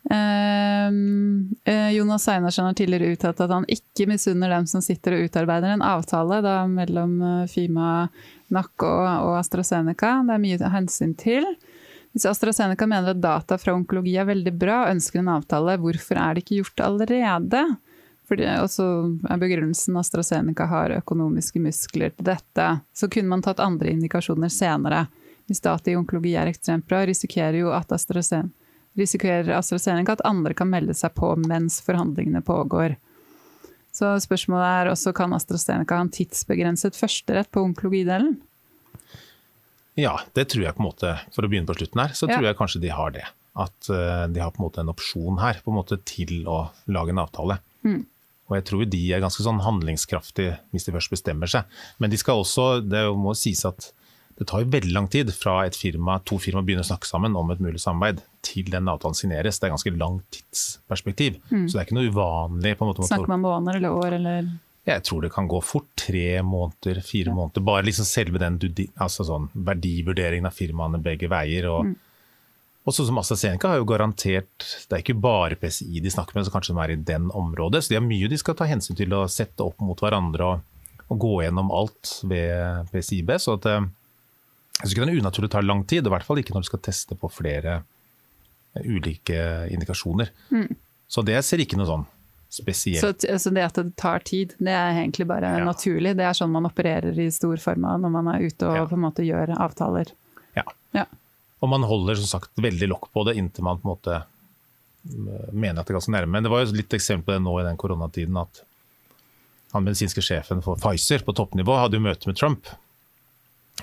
Um, Jonas Einarsson har tidligere uttalt at han ikke misunner dem som sitter og utarbeider en avtale da, mellom Fima NAC og, og AstraZeneca. Det er mye hensyn til. Hvis AstraZeneca mener at data fra onkologi er veldig bra og ønsker en avtale, hvorfor er det ikke gjort allerede? Fordi også er begrunnelsen AstraZeneca har økonomiske muskler til dette. Så kunne man tatt andre indikasjoner senere. Hvis data i onkologi er ekstremt bra, risikerer jo at AstraZeneca, risikerer AstraZeneca at andre kan melde seg på mens forhandlingene pågår. Så spørsmålet er også kan AstraZeneca ha en tidsbegrenset førsterett på onkologidelen? Ja, det tror jeg på en måte, for å begynne på slutten her, så ja. tror jeg kanskje de har det. At uh, de har på en måte en opsjon her på en måte til å lage en avtale. Mm. Og jeg tror de er ganske sånn handlingskraftige hvis de først bestemmer seg. Men de skal også, det må sies at det tar jo veldig lang tid fra et firma, to firma begynner å snakke sammen om et mulig samarbeid, til den avtalen signeres. Det er ganske langt tidsperspektiv. Mm. Så det er ikke noe uvanlig. på en måte. Snakker man måneder eller år, eller? Jeg tror det kan gå fort. Tre måneder, fire ja. måneder. Bare liksom selve den altså sånn, verdivurderingen av firmaene begge veier. og mm. Også som AstraZeneca har jo garantert Det er ikke bare PCI de snakker med, så kanskje de er i den området. Så de har mye de skal ta hensyn til å sette opp mot hverandre og, og gå gjennom alt ved PCIB. Så at, eh, jeg syns ikke det er unaturlig å ta lang tid, i hvert fall ikke når du skal teste på flere eh, ulike indikasjoner. Mm. Så det ser ikke noe sånn spesielt Så, så, det at det tar tid, det er egentlig bare ja. naturlig? Det er sånn man opererer i stor forma når man er ute og ja. på en måte gjør avtaler? Ja. ja. Og man holder som sagt veldig lokk på det inntil man på en måte mener at det er ganske nærme. Det var jo litt eksempel på det nå i den koronatiden at han medisinske sjefen for Pfizer på toppnivå hadde jo møte med Trump.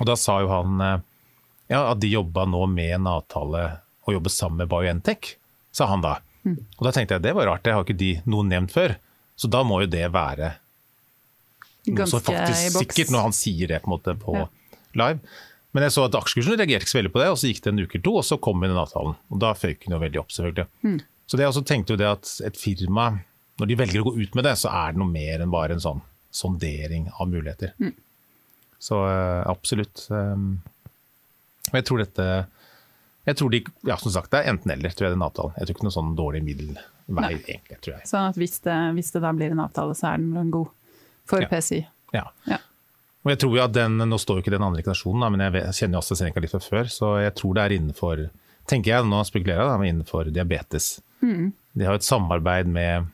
Og da sa jo han eh, ja, at de jobba nå med en avtale og jobber sammen med BioNTech, sa han da. Mm. Og da tenkte jeg det var rart, det har ikke de noen nevnt før. Så da må jo det være noe som faktisk sikkert, når han sier det på, måte på ja. live. Men jeg så at aksjekursen reagerte ikke så veldig på det, og så gikk det en uke eller to, og så kom den avtalen. Og da føyk den jo veldig opp, selvfølgelig. Mm. Så det jeg også tenkte jo det at et firma, når de velger å gå ut med det, så er det noe mer enn bare en sånn sondering av muligheter. Mm. Så uh, absolutt. Og jeg tror dette jeg tror de, ja, som sagt, Det er enten-eller, tror jeg, den avtalen. Jeg tror ikke noe sånn dårlig middelvei, egentlig. tror jeg. Så hvis det, hvis det, da blir en avtale, så er den god for ja. PCI? Ja. ja. Og jeg tror jo at den, Nå står jo ikke den andre indikasjonen, men jeg, kjenner jo AstraZeneca litt fra før, så jeg tror det er innenfor tenker jeg, nå spekulerer jeg, da, innenfor diabetes. Mm. De har et samarbeid med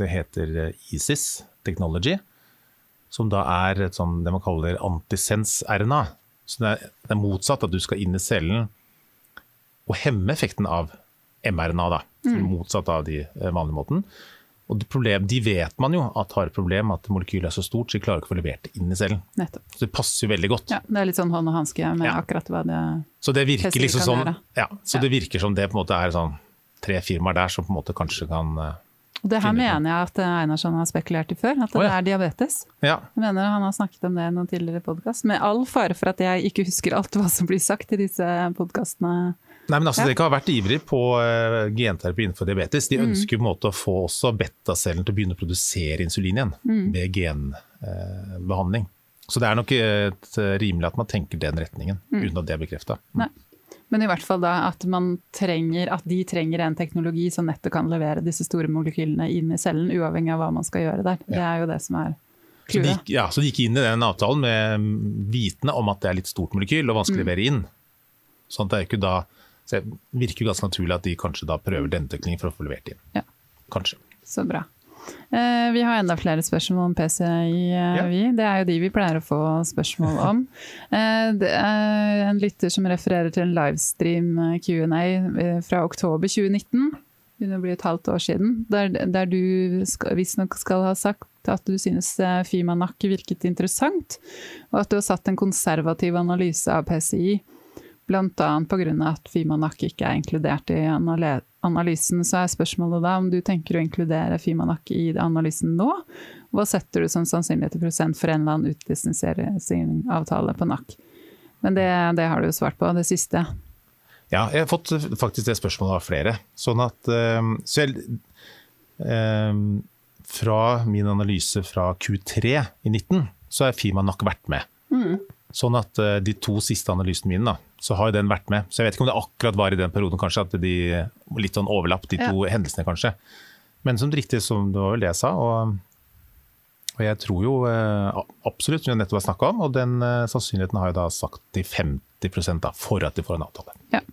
det heter eh, ISIS Technology, som da er et sånn, det man kaller antisens-RNA. Så det er, det er, motsatt, at du skal inn i cellen og hemme effekten av mRNA. da, mm. Motsatt av de eh, vanlige måten. Og problem, De vet man jo at har et problem, at molekylet er så stort så de klarer ikke å få levert det inn i cellen. Nettopp. Så det passer jo veldig godt. Ja, Det er litt sånn hånd og hanske med ja. akkurat hva det Så det virker liksom sånn, ja, så ja. det virker som det på en måte er sånn tre firmaer der som på en måte kanskje kan uh, det her mener jeg at Einarsson har spekulert i før, at det oh, ja. er diabetes. Ja. Jeg mener Han har snakket om det i noen tidligere podkast, med all fare for at jeg ikke husker alt hva som blir sagt i disse podkastene. Nei, men altså, ja. Dere har vært ivrig på uh, genterapi innenfor diabetes. De mm. ønsker på en måte å få også betacellen til å begynne å produsere insulin igjen mm. ved genbehandling. Uh, så det er nok et, uh, rimelig at man tenker den retningen, mm. uten at det er bekrefta. Mm. Men i hvert fall da at, trenger, at de trenger en teknologi som nettopp kan levere disse store molekylene inn i cellen, uavhengig av hva man skal gjøre der. Ja. Det er jo det som er så de, ja, så de gikk inn i den avtalen med vitende om at det er litt stort molekyl og vanskelig å mm. levere inn. Sånn det da, så det virker ganske naturlig at de kanskje da prøver denne teknikken for å få levert inn. Ja. Kanskje. Så bra. Eh, vi har enda flere spørsmål om PCI. Eh, ja. Vi. Det er jo de vi pleier å få spørsmål om. (laughs) Eh, det er en lytter som refererer til en livestream Q&A fra oktober 2019. Det begynner å bli et halvt år siden. Der, der du visstnok skal ha sagt at du synes Fimanak virket interessant, og at du har satt en konservativ analyse av PCI. Bl.a. pga. at Fimanak ikke er inkludert i analysen. Så er spørsmålet da om du tenker å inkludere Fimanak i analysen nå? Hva setter du som sannsynlighet i prosent for en eller annen utdistanseringsavtale på NAK? Men det, det, har du jo svart på, det siste. Ja, jeg har fått faktisk det spørsmålet av flere. Sånn at så jeg, um, Fra min analyse fra Q3 i 19, så har Fimanak vært med. Mm. Sånn at uh, de to siste analysene mine da, så har jo den vært med. Så jeg vet ikke om det akkurat var i den perioden, kanskje, at de litt sånn overlapp, de to ja. hendelsene, kanskje. Men som det riktig, som det var vel det jeg sa. Og, og jeg tror jo eh, absolutt, som jeg nettopp har snakka om, og den eh, sannsynligheten har jeg da sagt til 50 da, for at de får en avtale. Ja.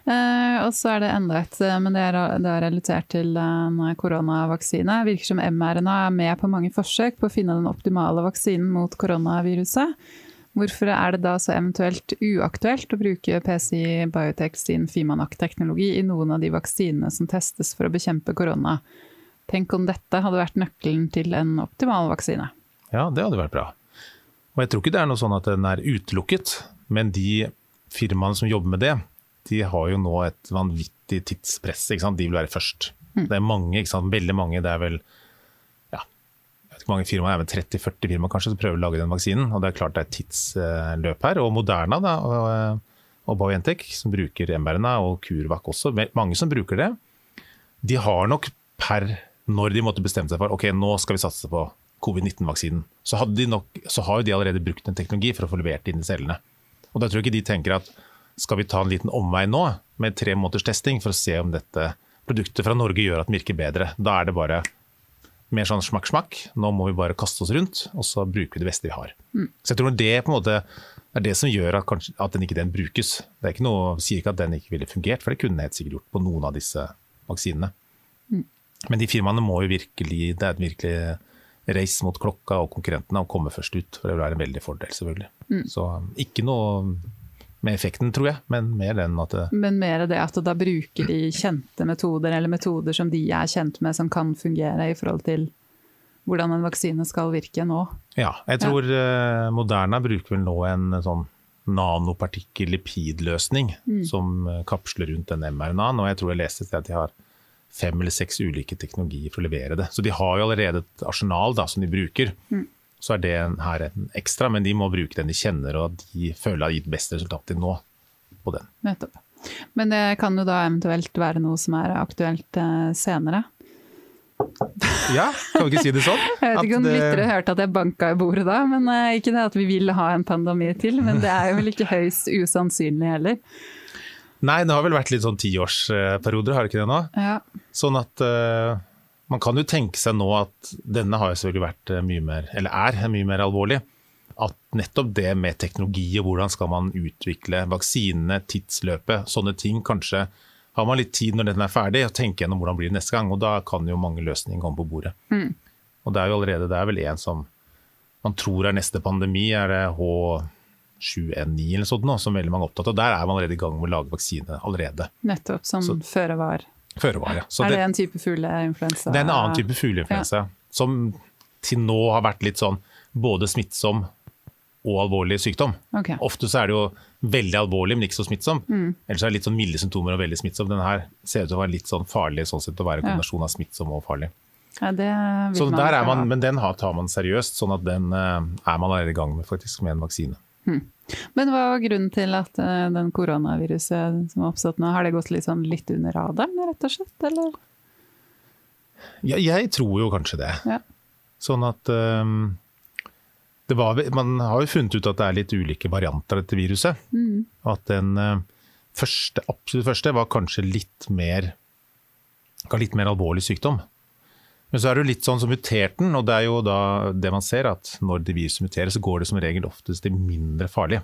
Uh, og så er det enda et, eh, men det er, det er relatert til en koronavaksine. Virker som mRNA er med på mange forsøk på å finne den optimale vaksinen mot koronaviruset. Hvorfor er det da så eventuelt uaktuelt å bruke PCI Biotech sin Fimanak-teknologi i noen av de vaksinene som testes for å bekjempe korona? Tenk om dette hadde vært nøkkelen til en optimal vaksine. Ja, det hadde vært bra. Og jeg tror ikke det er noe sånn at den er utelukket, men de firmaene som jobber med det, de har jo nå et vanvittig tidspress. De vil være først. Mm. Det er mange, veldig mange. Det er vel mange firmaer, men 30-40 firmaer kanskje, som prøver å lage den vaksinen. og Det er klart det er et tidsløp her. Og Moderna da, og, og BioNTech, som bruker mRNA, og CureVac også, mange som bruker det, de har nok per når de måtte bestemme seg for ok, nå skal vi satse på covid-19-vaksinen, så, så, har de allerede brukt en teknologi for å få levert inn i cellene. Og Da tror jeg ikke de tenker at skal vi ta en liten omvei nå, med tre måneders testing, for å se om dette produktet fra Norge gjør at den virker bedre. Da er det bare mer sånn smakk-smakk. Nå må vi bare kaste oss rundt, og så bruker vi det beste vi har. Mm. Så jeg tror det på en måte er det som gjør at, kanskje, at den ikke den brukes. Det er ikke noe, sier ikke at den ikke ville fungert, for det kunne helt sikkert gjort på noen av disse vaksinene. Mm. Men de firmaene må jo virkelig Det er et virkelig race mot klokka og konkurrentene å komme først ut. For det vil være en veldig fordel, selvfølgelig. Mm. Så ikke noe med effekten, tror jeg, men mer den at det Men mer det at da bruker de kjente metoder, eller metoder som de er kjent med, som kan fungere i forhold til hvordan en vaksine skal virke nå? Ja, jeg tror ja. Eh, Moderna bruker vel nå en sånn nanopartikkel-lipidløsning mm. som eh, kapsler rundt den mRNA-en, og jeg tror jeg leste at de har fem eller seks ulike teknologier for å levere det. Så de har jo allerede et arsenal da, som de bruker. Mm så er det her en ekstra, men de må bruke den de kjenner og de føler har gitt best resultat til nå på den. Nettopp. Men det kan jo da eventuelt være noe som er aktuelt eh, senere? Ja, kan vi ikke si det sånn? (laughs) Jeg vet ikke om det... lyttere hørte at jeg banka i bordet da, men uh, ikke det at vi vil ha en pandemi til. Men det er jo vel ikke høyst usannsynlig heller. Nei, det har vel vært litt sånn tiårsperioder, har det ikke det nå? Ja. Sånn at uh, man kan jo tenke seg nå at denne har selvfølgelig vært eh, mye mer, eller er mye mer alvorlig. At nettopp det med teknologi og hvordan skal man utvikle vaksinene, tidsløpet, sånne ting. Kanskje har man litt tid når den er ferdig, og tenke gjennom hvordan det blir neste gang. og Da kan jo mange løsninger komme på bordet. Mm. Og Det er jo allerede, det er vel en som man tror er neste pandemi, er det H7N9 eller sånt nå, som veldig mange er opptatt av. Der er man allerede i gang med å lage vaksine allerede. Nettopp, som Så, føre var. Føre er det, det en type fugleinfluensa? Det er en annen type fugleinfluensa. Ja. Som til nå har vært litt sånn både smittsom og alvorlig sykdom. Okay. Ofte så er det jo veldig alvorlig, men ikke så smittsom. Mm. Ellers er det litt sånn milde symptomer og veldig smittsom. Denne her ser ut til å være litt sånn farlig sånn sett å være en kombinasjon av smittsom og farlig. Ja, så der er man, Men den tar man seriøst, sånn at den eh, er man allerede i gang med faktisk med en vaksine. Hmm. Men hva var grunnen til at uh, den koronaviruset som har oppstått nå, har det gått litt, sånn litt under radaren, rett og slett, eller? Ja, jeg tror jo kanskje det. Ja. Sånn at um, var, Man har jo funnet ut at det er litt ulike varianter av dette viruset. Mm. At den uh, første, absolutt første var kanskje litt mer, litt mer alvorlig sykdom. Men så er det jo litt sånn som muterten, og det er jo da det man ser, at når det viruset muterer, så går det som regel oftest til mindre farlige.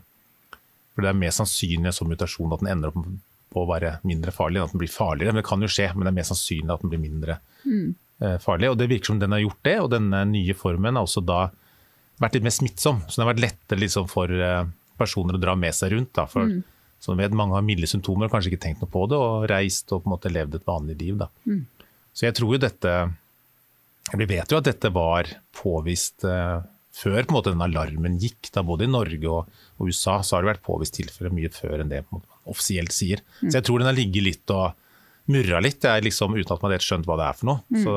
For det er mer sannsynlig som mutasjon at den ender opp på å være mindre farlig enn at den blir farligere. Men det kan jo skje, men det er mer sannsynlig at den blir mindre mm. farlig. Og det virker som den har gjort det, og denne nye formen har også da vært litt mer smittsom. Så den har vært lettere liksom for eh, personer å dra med seg rundt. Da, for mm. som vet, Mange har milde symptomer, og kanskje ikke tenkt noe på det, og reist og på en måte levd et vanlig liv. Da. Mm. Så jeg tror jo dette Vi vet jo at dette var påvist uh, før på en måte den alarmen gikk. Da, både i Norge og, og, USA så har det vært påvist tilfeller mye før enn det man offisielt sier. Mm. Så jeg tror den har ligget litt og murra litt, liksom, uten at man helt skjønt hva det er for noe. Mm. Så,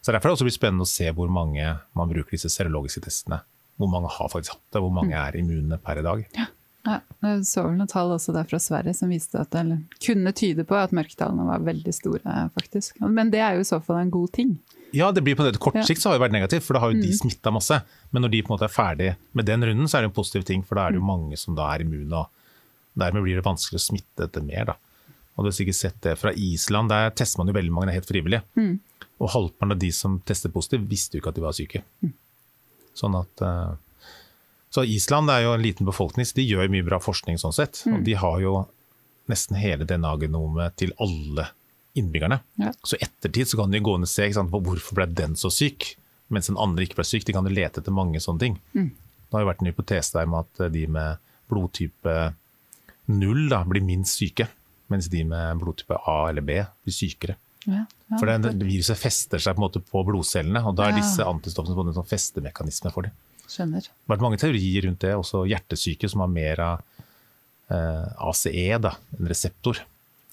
så Derfor er det også blitt spennende å se hvor mange man bruker disse serologiske testene. Hvor mange har faktisk hatt det, hvor mange mm. er immune per i dag. Ja. Ja, jeg så vel noen tall også der fra Sverige som viste at det kunne tyde på at mørketallene var veldig store. faktisk. Men det er jo i så fall en god ting. Ja, det blir på det kort sikt så har det vært negativt, for da har jo de mm. smitta masse. Men når de på en måte er ferdig med den runden, så er det en positiv ting, for da er det jo mm. mange som da er immune. og Dermed blir det vanskelig å smitte dette mer. da. Og Du har sikkert sett det fra Island, der tester man jo veldig mange, det er helt frivillig. Mm. Og halvparten av de som testet positivt, visste jo ikke at de var syke. Mm. Sånn at... Uh, så Island er jo en liten befolkning, så de gjør mye bra forskning sånn sett. Mm. Og de har jo nesten hele DNA-genomet til alle innbyggerne. Ja. Så ettertid så kan de gå inn og se sant, hvorfor ble den så syk, mens den andre ikke ble syk. De kan lete etter mange sånne ting. Mm. Det har jo vært en hypotese der med at de med blodtype 0 da, blir minst syke, mens de med blodtype A eller B blir sykere. Ja, ja, for det, Viruset fester seg på, en måte på blodcellene, og da er disse antistoffene en sånn festemekanisme for dem. Skjønner. Det har vært mange teorier rundt det, også hjertesyke som har mer av eh, ACE, da, en reseptor.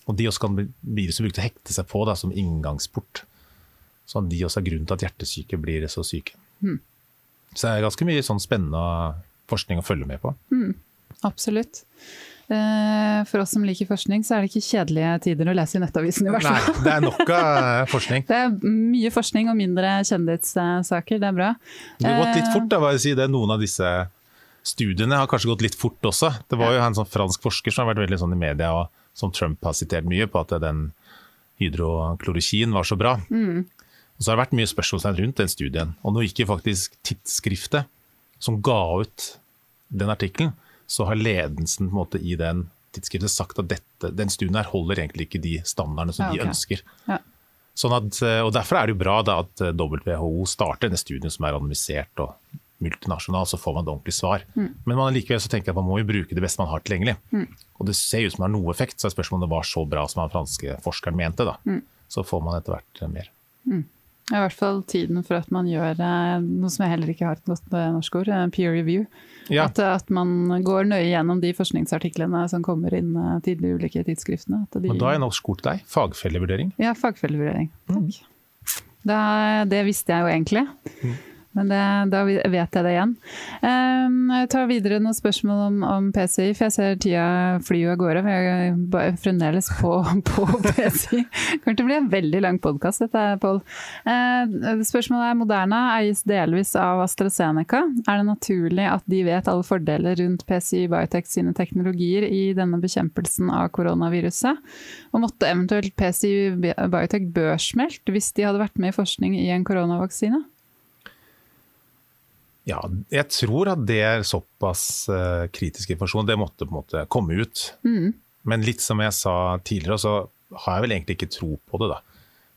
Og de også kan viruset brukt til å hekte seg på da, som inngangsport. Så de også er grunnen til at hjertesyke blir så syke. Mm. Så det er ganske mye sånn spennende forskning å følge med på. Mm. Absolutt. Eh, for oss som liker forskning, så er det ikke kjedelige tider å lese i Nettavisen. i hvert fall. Nei, det er nok av forskning. (laughs) Det er mye forskning og mindre kjendissaker, det er bra. Det har gått litt fort, da, bare si det. Noen av disse studiene har kanskje gått litt fort også. Det var jo en sånn fransk forsker som har vært veldig sånn i media, og som Trump har sitert mye på, at den hydroklorokin var så bra. Mm. Og så har det vært mye spørsmål rundt den studien. Og nå gikk faktisk tidsskriftet som ga ut den artikkelen, så har ledelsen måte, i den tidsskriftet sagt at dette, den studien her holder egentlig ikke de standardene som ja, okay. de ønsker. Ja. Sånn at, eh, og Derfor er det jo bra da, at eh, WHO starter denne studien som er anonymisert og multinasjonal, så får man et ordentlig svar. Mm. Men man likevel så tenker jeg at man må jo bruke det beste man har tilgjengelig. Mm. Og det ser ut som det har noe effekt, så er spørsmålet om det var så bra som den franske forskeren mente. da. Mm. Så får man etter hvert mer. Mm. I hvert fall tiden for at man gjør eh, noe som jeg heller ikke har et godt norsk ord, peer review. Ja. At, at, man går nøye gjennom de forskningsartiklene som kommer inn eh, til de ulike tidsskriftene. De, Men da er norsk ord til deg. Fagfellevurdering. Ja, fagfellevurdering. Mm. Det, det, visste jeg jo egentlig. Men det, da vet jeg det igjen. Jeg tar videre noen spørsmål om, om PCI, for jeg ser tida flyr av gårde. Jeg er fremdeles på, (laughs) på PCI. Kommer til å bli en veldig lang podkast dette, Pål. Uh, spørsmålet er Moderna eies delvis av AstraZeneca. Er det naturlig at de vet alle fordeler rundt PCI Biotech sine teknologier i denne bekjempelsen av koronaviruset? Og måtte eventuelt PCI Biotech børsmelt hvis de hadde vært med i forskning i en koronavaksine? Ja, jeg tror at det er såpass uh, kritisk informasjon. Det måtte på en måte komme ut. Mm. Men litt som jeg sa tidligere, så har jeg vel egentlig ikke tro på det. da.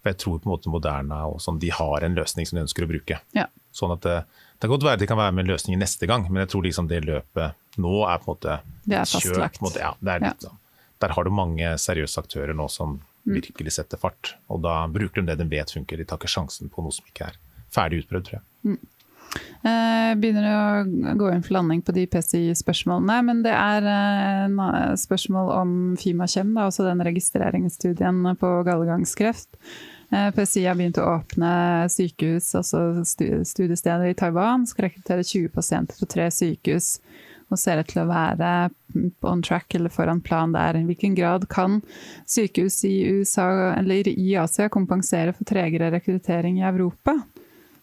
For jeg tror på en måte Moderna og sånn, de har en løsning som de ønsker å bruke. Ja. Sånn at det, det kan godt være de kan være med en løsning neste gang, men jeg tror liksom det løpet nå er på en måte Det er fastlagt. Måte, ja, det er litt, ja. Sånn. Der har du mange seriøse aktører nå som mm. virkelig setter fart. Og da bruker de det de vet funker. De tar ikke sjansen på noe som ikke er ferdig utprøvd, tror jeg. Mm. Eh, begynner å gå inn for landing på de PCI-spørsmålene. Men det er eh, spørsmål om Fimakjem, også den registreringsstudien på gallegangskreft. Eh, PCI har begynt å åpne sykehus, altså studiesteder i Taiwan. Skal rekruttere 20 pasienter på tre sykehus. Og ser ut til å være on track eller foran plan der. I hvilken grad kan sykehus i USA i Asia kompensere for tregere rekruttering i Europa?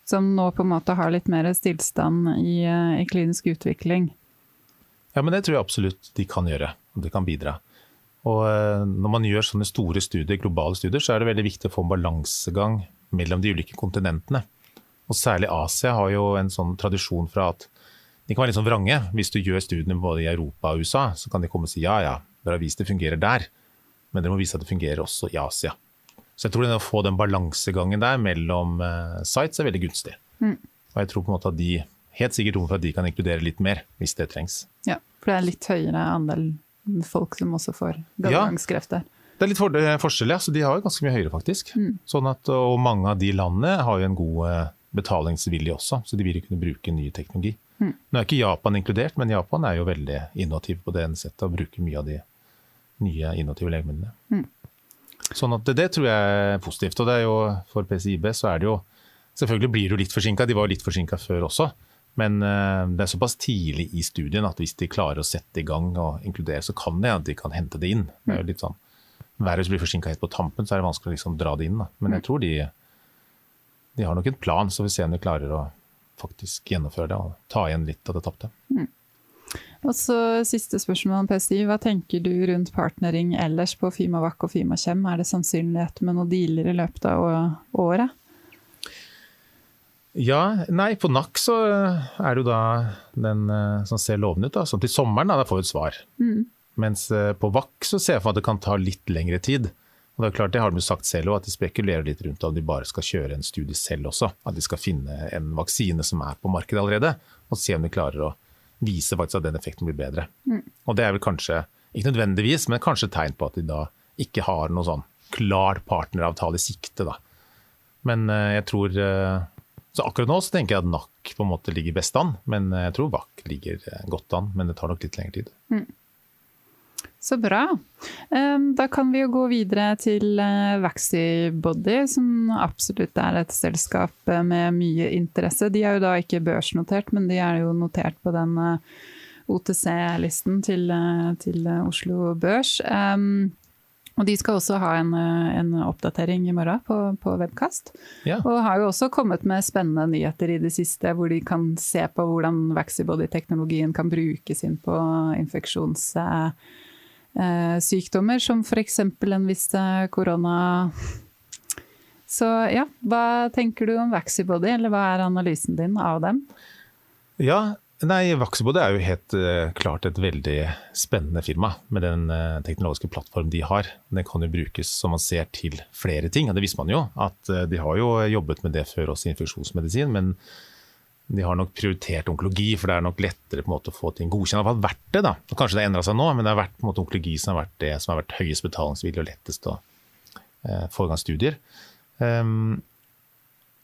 Som nå på en måte har litt mer stillstand i, eh, i klinisk utvikling. Ja, men det tror jeg absolutt de kan gjøre, og det kan bidra. Og eh, når man gjør sånne store studier, globale studier, så er det veldig viktig å få en balansegang mellom de ulike kontinentene. Og særlig Asia har jo en sånn tradisjon fra at de kan være litt sånn vrange. Hvis du gjør studiene både i Europa og USA, så kan de komme og si ja ja, dere har vist det fungerer der, men dere må vise at det fungerer også i Asia. Så jeg tror det å få den balansegangen der mellom uh, sites er veldig gunstig. Mm. Og jeg tror på en måte at de helt sikkert rom for at de kan inkludere litt mer, hvis det trengs. Ja, for det er litt høyere andel folk som også får galgangskrefter. Ja. Det er litt for, forskjell, ja. Så de har jo ganske mye høyere, faktisk. Mm. Sånn at, og mange av de landene har jo en god eh, betalingsvilje også, så de vil jo kunne bruke ny teknologi. Mm. Nå er ikke Japan inkludert, men Japan er jo veldig innovativ på det settet og bruker mye av de nye innovative legemidlene. Mm. Sånn at det, det, tror jeg er positivt. Og det er jo, for PCIB så er det jo Selvfølgelig blir du litt forsinka, de var litt forsinka før også. Men uh, det er såpass tidlig i studien at hvis de klarer å sette i gang og inkludere, så kan det at de kan hente det inn. Det er jo litt sånn, Verre blir forsinka helt på tampen, så er det vanskelig å liksom dra det inn. Da. Men jeg tror de, de har nok en plan, så vi ser om de klarer å faktisk gjennomføre det og ta igjen litt av det tapte. Mm. Og så Siste spørsmål om PSI. Hva tenker du rundt partnering ellers på Fimavac og Fimakjem? Er det sannsynlighet med noen dealer i løpet av året? Ja, nei, på NAK så er det jo da den eh, som ser lovende ut. da, Sånn til sommeren, da, da får vi et svar. Mm. Mens eh, på VAK så ser jeg for meg at det kan ta litt lengre tid. Og Det er klart, det har de jo sagt selv òg, at de spekulerer litt rundt om de bare skal kjøre en studie selv også. At de skal finne en vaksine som er på markedet allerede, og se om de klarer å vise faktisk at den effekten blir bedre. Mm. Og Det er vel kanskje, ikke nødvendigvis, men kanskje et tegn på at de da ikke har noe sånn klar partneravtale i sikte. da. Men eh, jeg tror så akkurat nå så tenker jeg at NAC på en måte ligger best an, men jeg tror VAK ligger godt an. Men det tar nok litt lengre tid. Mm. Så bra. Da kan vi jo gå videre til eh, Vaxibody, som absolutt er et selskap eh, med mye interesse. De er jo da ikke børsnotert, men de er jo notert på den eh, OTC-listen til, til, Oslo Børs. Og de skal også ha en, en oppdatering i morgen på, på webkast. Ja. Og har jo også kommet med spennende nyheter i det siste, hvor de kan se på hvordan Vaxibody-teknologien kan brukes inn på infeksjonssykdommer, som f.eks. en viss eh, korona... Så ja, hva tenker du om Vaxibody, eller hva er analysen din av dem? Ja, Nei, Vaxibody er jo helt uh, klart et veldig spennende firma med den teknologiske plattformen de har. Den kan jo brukes som man ser til flere ting, og det visste man jo. at De har jo jobbet med det før også i infeksjonsmedisin, men de har nok prioritert onkologi, for det er nok lettere på en måte å få ting godkjent. Det har vært det, da. Kanskje det har endra seg nå, men det har vært på en måte onkologi som har vært det som har vært høyest betalingsvillig og lettest å få i gang studier. Um,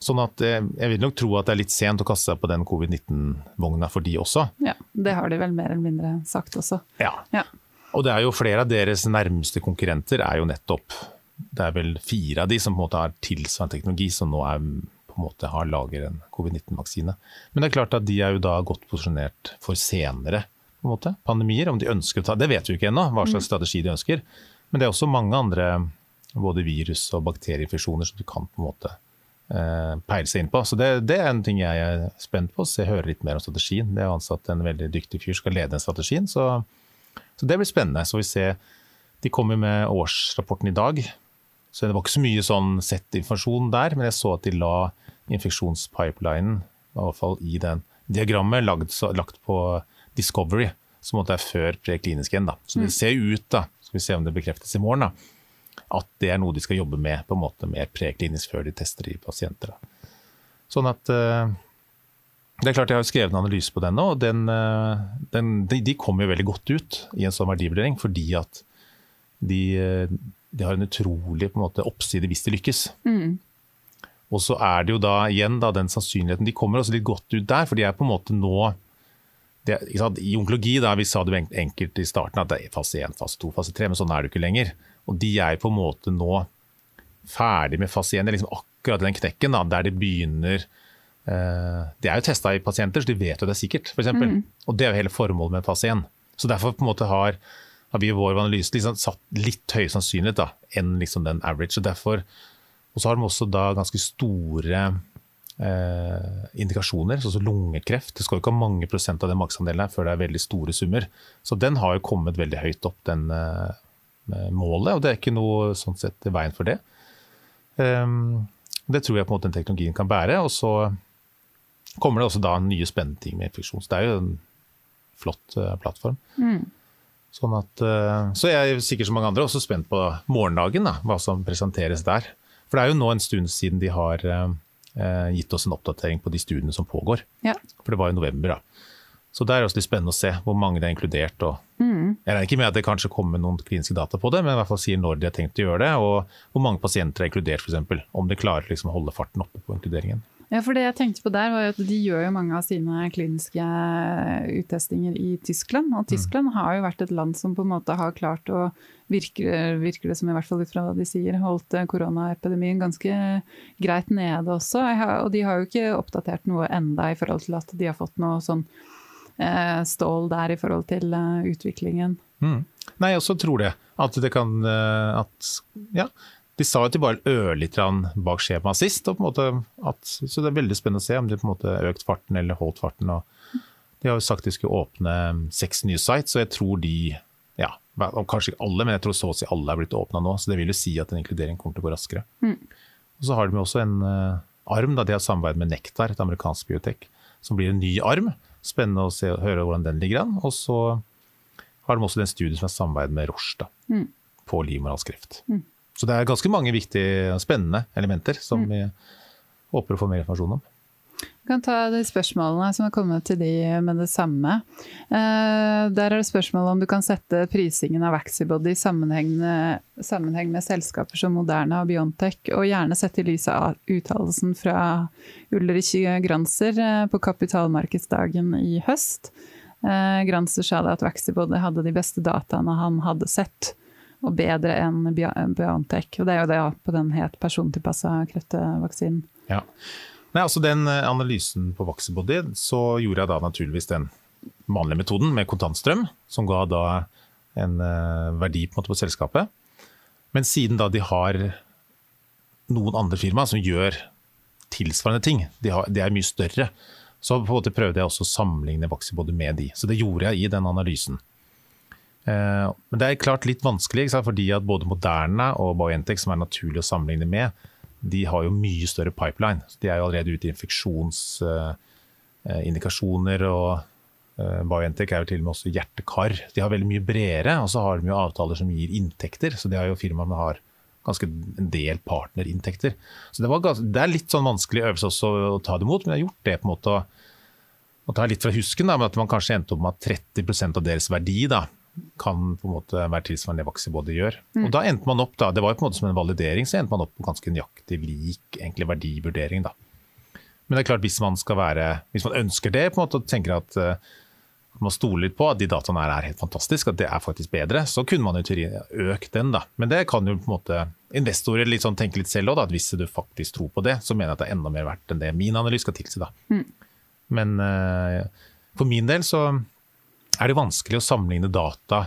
Sånn at eh, Jeg vil nok tro at det er litt sent å kaste seg på den covid-19-vogna for de også. Ja, Det har de vel mer eller mindre sagt også. Ja. ja. Og det er jo flere av deres nærmeste konkurrenter er jo nettopp Det er vel fire av de som på en måte har tilsvarende teknologi, som nå er, på en måte har lager en covid-19-vaksine. Men det er klart at de er jo da godt posisjonert for senere på en måte, pandemier. Om de ønsker å ta Det vet vi ikke ennå, hva slags mm. strategi de ønsker. Men det er også mange andre både virus- og bakterieinfeksjoner som du kan på en måte Eh, peile seg inn på. Så det, det, er en ting jeg er spent på, så jeg hører litt mer om strategien. Det er ansatt en veldig dyktig fyr skal lede den strategien, så, så, det blir spennende. Så vi ser, De kommer med årsrapporten i dag, så det var ikke så mye sånn sett-informasjon der, men jeg så at de la infeksjonspipelinen, i hvert fall i den diagrammet, lagt, lagt på Discovery, som måtte er før preklinisk igjen. Da. Så det mm. ser ut, da, skal vi se om det bekreftes i morgen, da, at det er noe de skal jobbe med på en måte mer preklinisk før de tester i pasienter. Sånn at uh, Det er klart jeg har skrevet en analyse på den nå, og den, uh, den, de, de, kommer jo veldig godt ut i en sånn verdivurdering fordi at de, uh, de har en utrolig på en måte, oppside hvis de lykkes. Mm. Og så er det jo da igjen da, den sannsynligheten De kommer også litt godt ut der, for de er på en måte nå det, I onkologi da, vi sa det enkelt i starten at det er fase 1, fase 2, fase 3, men sånn er det jo ikke lenger. Og de er på en måte nå ferdig med fase 1. Det er liksom akkurat den knekken da, der de begynner eh, Det er jo testa i pasienter, så de vet jo det er sikkert, f.eks. Mm. Og det er jo hele formålet med fase 1. Så derfor på en måte har, har vi i vår analyse liksom satt litt høyere sannsynlighet da, enn liksom den average. Og, derfor, og så har de også da ganske store eh, indikasjoner, sånn som lungekreft. Det skal jo ikke ha mange prosent av den markedsandelen før det er veldig store summer. Så den har jo kommet veldig høyt opp, den, eh, målet, og det er ikke noe sånn sett i veien for det. Um, det tror jeg på en måte den teknologien kan bære. Og så kommer det også da nye spennende ting med infeksjon. Så det er jo en flott uh, plattform. Mm. Sånn at, uh, så jeg er sikkert som mange andre også spent på morgendagen, da, hva som presenteres der. For det er jo nå en stund siden de har eh, gitt oss en oppdatering på de studiene som pågår. Ja. For det var i november. da. Så det er også litt spennende å se hvor mange det er inkludert. Og mm. Jeg regner ikke med at det kanskje kommer noen kliniske data på det, men i hvert fall sier når de har tenkt å gjøre det, og hvor mange pasienter er inkludert f.eks. Om de klarer liksom å holde farten oppe på inkluderingen. Ja, for det jeg tenkte på der var at De gjør jo mange av sine kliniske uttestinger i Tyskland. Og Tyskland mm. har jo vært et land som på en måte har klart å virker, virker det som i hvert fall ut fra hva de sier, holdt koronaepidemien ganske greit nede også. Og de har jo ikke oppdatert noe enda i forhold til at de har fått noe sånn Eh, stål der i forhold til eh, utviklingen. Mm. Nei, jeg også tror det. At det kan eh, at, ja, De sa at de bare ørlite grann bak skjemaet sist. At, så det er veldig spennende å se om de på en måte økt farten eller holdt farten. De har jo sagt de skulle åpne seks nye sites, og jeg tror de ja, Kanskje ikke alle, men jeg tror så å si alle er blitt åpna nå. Så det vil jo si at en inkludering kommer til å gå raskere. Mm. Og Så har de også en uh, arm. da De har samarbeid med Nektar, et amerikansk biotek, som blir en ny arm Spennende å se, høre hvordan den ligger an. Og så har de også den studien som er samarbeid med Roche da, mm. på livmorhalskreft. Mm. Så det er ganske mange viktige, spennende elementer som mm. vi håper å få mer informasjon om. Vi kan ta de spørsmålene som har kommet til de med det samme. Eh, der er det spørsmål om du kan sette prisingen av Vaxibody i sammenheng, sammenheng med selskaper som Moderna og Biontech, og gjerne sette i lys av uttalelsen fra Ulrich Granser eh, på kapitalmarkedsdagen i høst. Eh, Granser sa det at Vaxibody hadde de beste dataene han hadde sett, og bedre enn Biontech. Og det er jo det på den helt persontilpassa kreftvaksinen. Ja. Nei, altså Den eh, analysen på Vaxibody, så gjorde jeg da naturligvis den vanlige metoden med kontantstrøm, som ga da en uh, verdi på, på, selskapet. Men siden da de har noen andre firmaer som gjør tilsvarende ting, de, har, de, er mye større, så på en måte prøvde jeg også å sammenligne Vaxibody med de. Så det gjorde jeg i den analysen. Uh, men det er klart litt vanskelig, fordi at både Moderna og Biontech, som er naturlig å sammenligne med, de har jo mye større pipeline. De er jo allerede ute i infeksjonsindikasjoner. Eh, og uh, Biontech er jo til og med også hjerte-kar. De har veldig mye bredere, og så har de jo avtaler som gir inntekter. Så de har jo firmaer som har ganske en del partnerinntekter. Så det, ganske, det, er litt sånn vanskelig øvelse også å ta det imot, men jeg har gjort det på en måte å, å ta litt fra husken. Da, men at man kanskje endte opp med at 30% av deres verdi da, kan på en måte være tilsvarende det Vaxibody gjør. Mm. Og da endte man opp, da, Det var jo på en måte som en validering, så endte man opp på ganske nøyaktig lik egentlig verdivurdering. da. Men det er klart, hvis man skal være, hvis man ønsker det på en måte, og tenker at uh, man stoler litt på at de dataene her er helt fantastiske, at det er faktisk bedre, så kunne man jo økt den. da. Men det kan jo på en måte investorer litt sånn tenke litt selv òg, at hvis du faktisk tror på det, så mener jeg at det er enda mer verdt enn det min analyse skal tilsi. da. Mm. Men uh, for min del så er det vanskelig å sammenligne data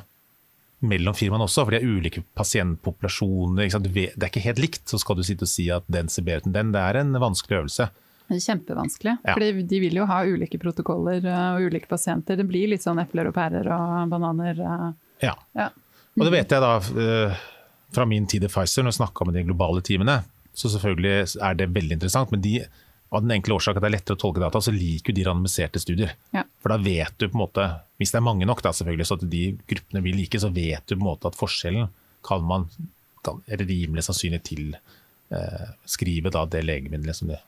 mellom firmaene også, for de er ulike pasientpopulasjoner. Det er ikke helt likt, så skal du sitte og si at den ser bedre enn den. Det er en vanskelig øvelse. Det er kjempevanskelig, ja. for de vil jo ha ulike protokoller eh, og ulike pasienter. Det blir litt sånn epler og pærer og bananer. Eh. Ja. ja. Og det vet jeg da eh, fra min tid i Pfizer, når jeg snakka med de globale teamene. Så selvfølgelig er det veldig interessant, men de av den enkle årsak at det er lettere å tolke data, så liker de randomiserte studier. Ja. For da vet du på en måte, hvis det er mange nok, da selvfølgelig, så at de gruppene blir like, så vet du på en måte at forskjellen kan man kan, er rimelig sannsynlig tilskrive eh, det legemiddelet som det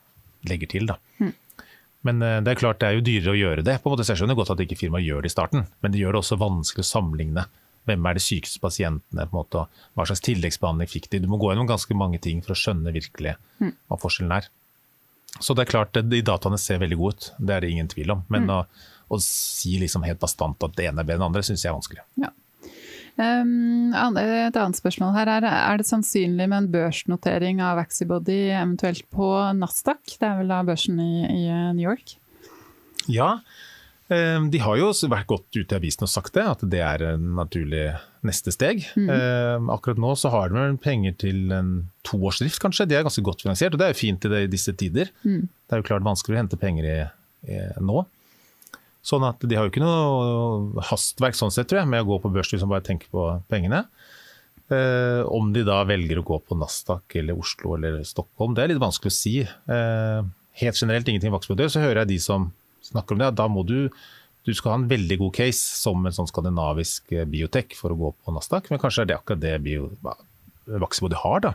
legger til. Da. Mm. Men eh, det er klart det er jo dyrere å gjøre det. på en måte, Jeg skjønner godt at ikke firmaet gjør det i starten, men det gjør det også vanskelig å sammenligne. Hvem er de sykeste pasientene? på en måte, Hva slags tilleggsbehandling fikk de? Du må gå gjennom ganske mange ting for å skjønne virkelig mm. hva forskjellen er. Så det er klart, de dataene ser veldig gode ut, det er det ingen tvil om. Men mm. å, å, si liksom helt bastant at det ene er bedre enn det andre, syns jeg er vanskelig. Ja. Um, et annet spørsmål her er, er det sannsynlig med en børsnotering av Vaxibody eventuelt på Nasdaq? Det er vel da børsen i, i New York? Ja, de har jo vært godt ute i avisen og sagt det, at det er en naturlig neste steg. Mm. Akkurat nå så har de penger til en toårsdrift, kanskje. De er ganske godt finansiert, og det er jo fint i, disse tider. Mm. Det er jo klart vanskelig å hente penger i, i, nå. Sånn at De har jo ikke noe hastverk sånn sett, tror jeg, med å gå på børs hvis man bare tenker på pengene. Eh, om de da velger å gå på Nasdaq eller Oslo eller Stockholm, det er litt vanskelig å si. Eh, helt generelt ingenting Vaksbø dør, så hører jeg de som snakker om det, da må du du skal ha en veldig god case som en sånn skandinavisk eh, biotek for å gå på Nasdaq, men kanskje er det akkurat det bio, har. da.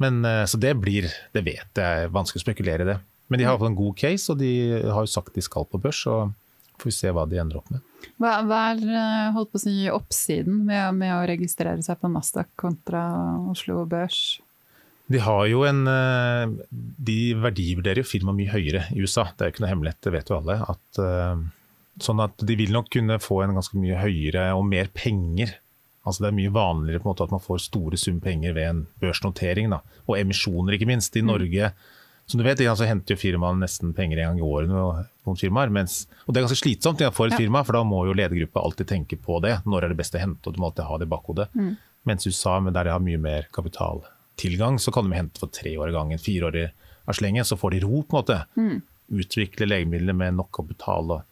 Men, eh, så det blir, det vet jeg, vanskelig å spekulere i det. Men de har iallfall en god case, og de har jo sagt de skal på børs. så får vi se hva de ender opp med. Hva, hva er eh, holdt på å si, oppsiden med, med, å registrere seg på Nasdaq kontra Oslo Børs? De har jo en De verdivurderer jo firmaet mye høyere i USA. Det er jo ikke noe hemmelighet, det vet jo alle. at Sånn at de vil nok kunne få en ganske mye høyere og mer penger. Altså Det er mye vanligere på en måte at man får store sum penger ved en børsnotering. Da. Og emisjoner, ikke minst. I mm. Norge som du vet, altså, henter jo firmaene nesten penger en gang i året. noen firmaer, mens, og Det er ganske slitsomt for et firma, for da må jo ledergruppa alltid tenke på det. Når er det best å hente, og du må alltid ha det i bakhodet. Mm. Mens USA, der de har mye mer kapitaltilgang, så kan de hente for tre år i gangen, fire år av slengen. Så får de ro, på en måte. Mm. Utvikle legemidler med nok kapital. betale.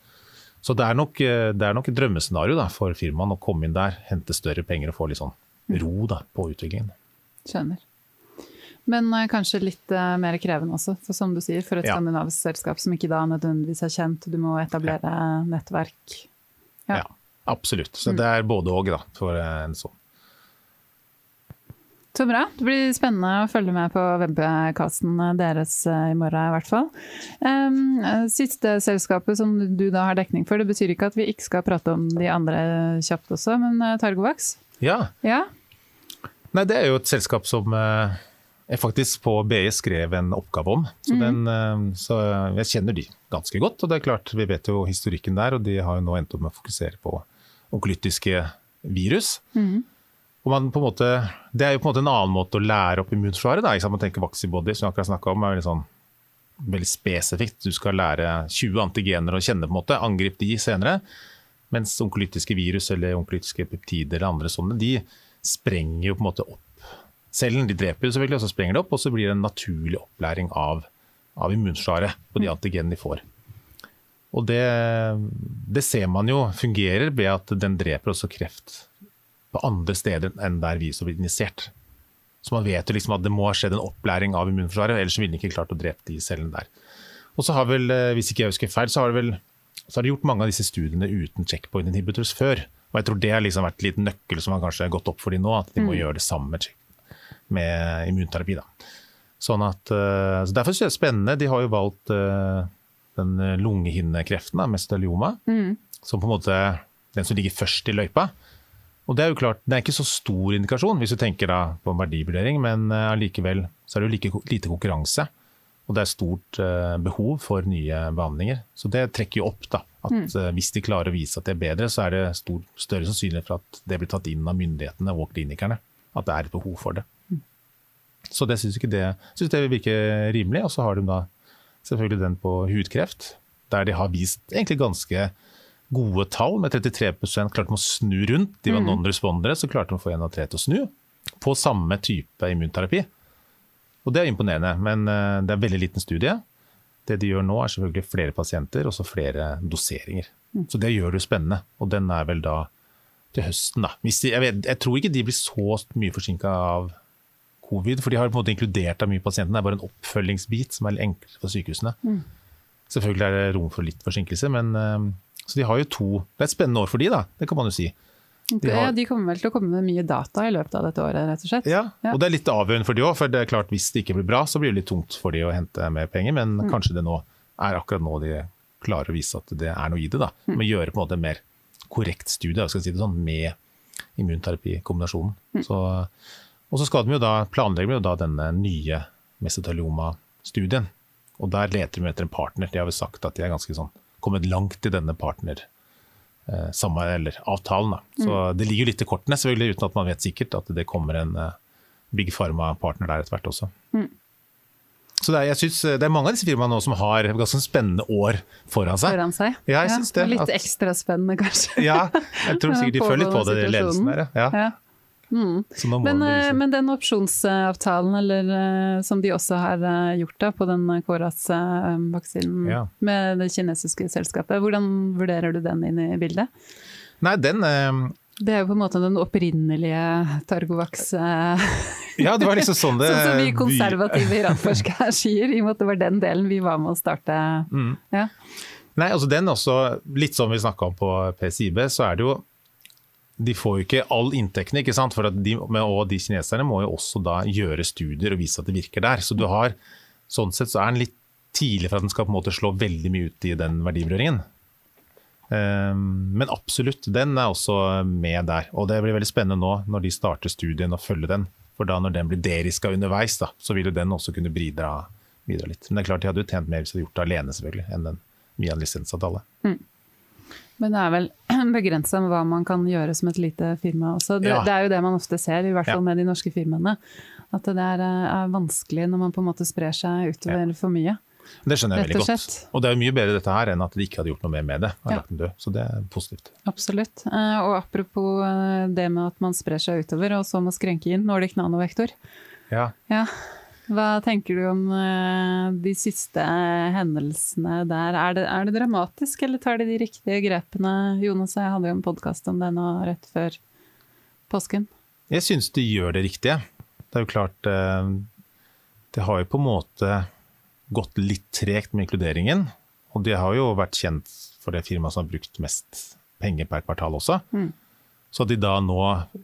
så det er nok, eh, det er nok et drømmescenario da, for firmaene å komme inn der, hente større penger og få litt sånn mm. ro da, på utviklingen. Skjønner. Men uh, kanskje litt uh, mer krevende også, for som du sier, for et ja. skandinavisk selskap som ikke da nødvendigvis er kjent, du må etablere ja. nettverk. Ja. ja. absolutt. Så det er både da, for en sånn. Så bra. Det blir spennende å følge med på webcasten deres eh, i morgen i hvert fall. Siste selskapet som du da har dekning for, det betyr ikke at vi ikke skal prate om de andre kjapt også, men eh, Targovax? Ja. ja. Nei, det er jo et selskap som jeg faktisk på BI skrev en oppgave om. Så, mm. den, så, jeg kjenner de ganske godt. Og det er klart, vi vet jo historikken der, og de har jo nå endt opp med å fokusere på onkolytiske virus. Mm. Måte, det er jo på en måte en annen måte å lære opp immunforsvaret. Man tenker vaccibody, som jeg akkurat snakka om, er veldig, sånn, veldig spesifikt. Du skal lære 20 antigener å kjenne, på en måte, angripe de senere. Mens onkolytiske virus eller onkolytiske peptider eller andre sånne, de sprenger jo på en måte opp cellen. De dreper jo selvfølgelig, og så sprenger det opp, og så blir det en naturlig opplæring av, av immunforsvaret på de antigenene de får. Og det, det, ser man jo fungerer ved at den dreper også kreft på andre steder enn der viruset blir injisert. Så man vet jo liksom at det må ha skjedd en opplæring av immunforsvaret, ellers ville den ikke klart å drepe de cellene der. Og så har vel, eh, hvis ikke jeg husker feil, så har det vel så har de gjort mange av disse studiene uten checkpoint inhibitors før. Og jeg tror det har liksom vært liten nøkkel som har kanskje gått opp for de nå, at de må mm. gjøre det samme med, med immunterapi. Da. Sånn at, eh, så Derfor synes jeg det er spennende. De har jo valgt uh, den lungehinnekreften, mesotelioma, mm. som på en måte den som ligger først i løypa. Og Det er jo klart, det er ikke så stor indikasjon hvis du tenker da på en verdivurdering, men eh, allikevel uh, så er det jo like lite konkurranse. Og det er stort uh, behov for nye behandlinger. Så det trekker jo opp da, at uh, hvis de klarer å vise at det er bedre, så er det stor, større sannsynlighet for at det blir tatt inn av myndighetene og klinikerne. At det er et behov for det. Mm. Så det syns ikke det, synes det virker rimelig. Og så har de da selvfølgelig den på hudkreft, der de har vist egentlig ganske gode tall, med 33 klarte de å snu rundt. De var mm. non-respondere, så klarte de å få 1 av tre til å snu på samme type immunterapi. Og Det er imponerende, men eh, det er en veldig liten studie. Det de gjør nå, er selvfølgelig flere pasienter og så flere doseringer. Mm. Så det gjør det spennende. Og den er vel da til høsten, da. De, jeg, vet, jeg, tror ikke de blir så mye forsinka av covid, for de har på en måte inkludert av mye pasienter. Det er bare en oppfølgingsbit som er litt enklere for sykehusene. Mm. Selvfølgelig er det rom for litt forsinkelse, men eh, så de har jo to Det er et spennende år for de, da. Det kan man jo si. De, har, de, kommer vel til å komme med mye data i løpet av dette året, rett og slett. Ja, ja. og det er litt avgjørende for de òg. For det er klart hvis det ikke blir bra, så blir det litt tungt for de å hente mer penger. Men mm. kanskje det nå er akkurat nå de klarer å vise at det er noe i det. da. Mm. Med å gjøre på en måte en mer korrekt studie skal si det sånn, med immunterapikombinasjonen. Mm. Så, og så skal de jo da planlegge jo da denne nye mesotelioma-studien. Og der leter de etter en partner. De har vel sagt at de er ganske sånn kommet langt i denne partner eh, samme, eller avtalen. Da. Så mm. Det ligger litt i kortene, selvfølgelig, uten at man vet sikkert at det kommer en eh, Big Pharma-partner der etter hvert også. Mm. Så det er, jeg synes, det er mange av disse firmaene nå som har ganske spennende år foran seg. Foran seg. Ja, jeg ja, det. Litt at, ekstra spennende, kanskje. Ja, jeg tror sikkert de (laughs) føler litt på det, ledelsen der. Ja. ja. Mm. Men, eh, liksom... men, den opsjonsavtalen eller, eh, som de også har eh, gjort da, på den Koras-vaksinen ja. med det kinesiske selskapet, hvordan vurderer du den inn i bildet? Nei, den, Det er jo på en måte den opprinnelige Targovax eh, (laughs) Ja, det var liksom sånn det (laughs) Sånn som vi konservative i Radforsk her sier, i og med at det var den delen vi var med å starte. Mm. Ja. Nei, altså den også, litt som vi snakka om på PCIB, så er det jo De får jo ikke all inntekten, ikke sant. For at de, og de kineserne må jo også da gjøre studier og vise at det virker der. Så du har Sånn sett så er den litt tidlig for at den skal på en måte slå veldig mye ut i den verdibrøringen. Um, men absolutt, den er også med der. Og det blir veldig spennende nå når de starter studien og følger den. For da når den blir deriska underveis, da, så vil jo den også kunne bidra, bidra, litt. Men det er klart de hadde jo tjent mer hvis de hadde gjort det alene, selvfølgelig, enn den via en lisensavtale. Mm. Men det er vel (clears throat) begrensa hva man kan gjøre som et lite firma også. Det, ja. det, er jo det man ofte ser, i hvert fall ja. med de norske firmaene. At det er, er, vanskelig når man på en måte sprer seg utover ja. for mye. Det skjønner jeg veldig godt. Og det er jo mye bedre dette her enn at de ikke hadde gjort noe mer med det. Ja. Så det er positivt. Absolutt. Eh, og apropos eh, det med at man sprer seg utover, og så må skrenke inn Nordic nanovektor. Ja. ja. Hva tenker du om eh, de siste hendelsene der? Er det, er det dramatisk, eller tar de de riktige grepene? Jonas og jeg hadde jo en podkast om det nå rett før påsken. Jeg syns de gjør det riktige. Det er jo klart eh, Det har jo på en måte gått litt tregt med inkluderingen. Og de har jo vært kjent for det firmaet som har brukt mest penger per kvartal også. Mm. Så at de da nå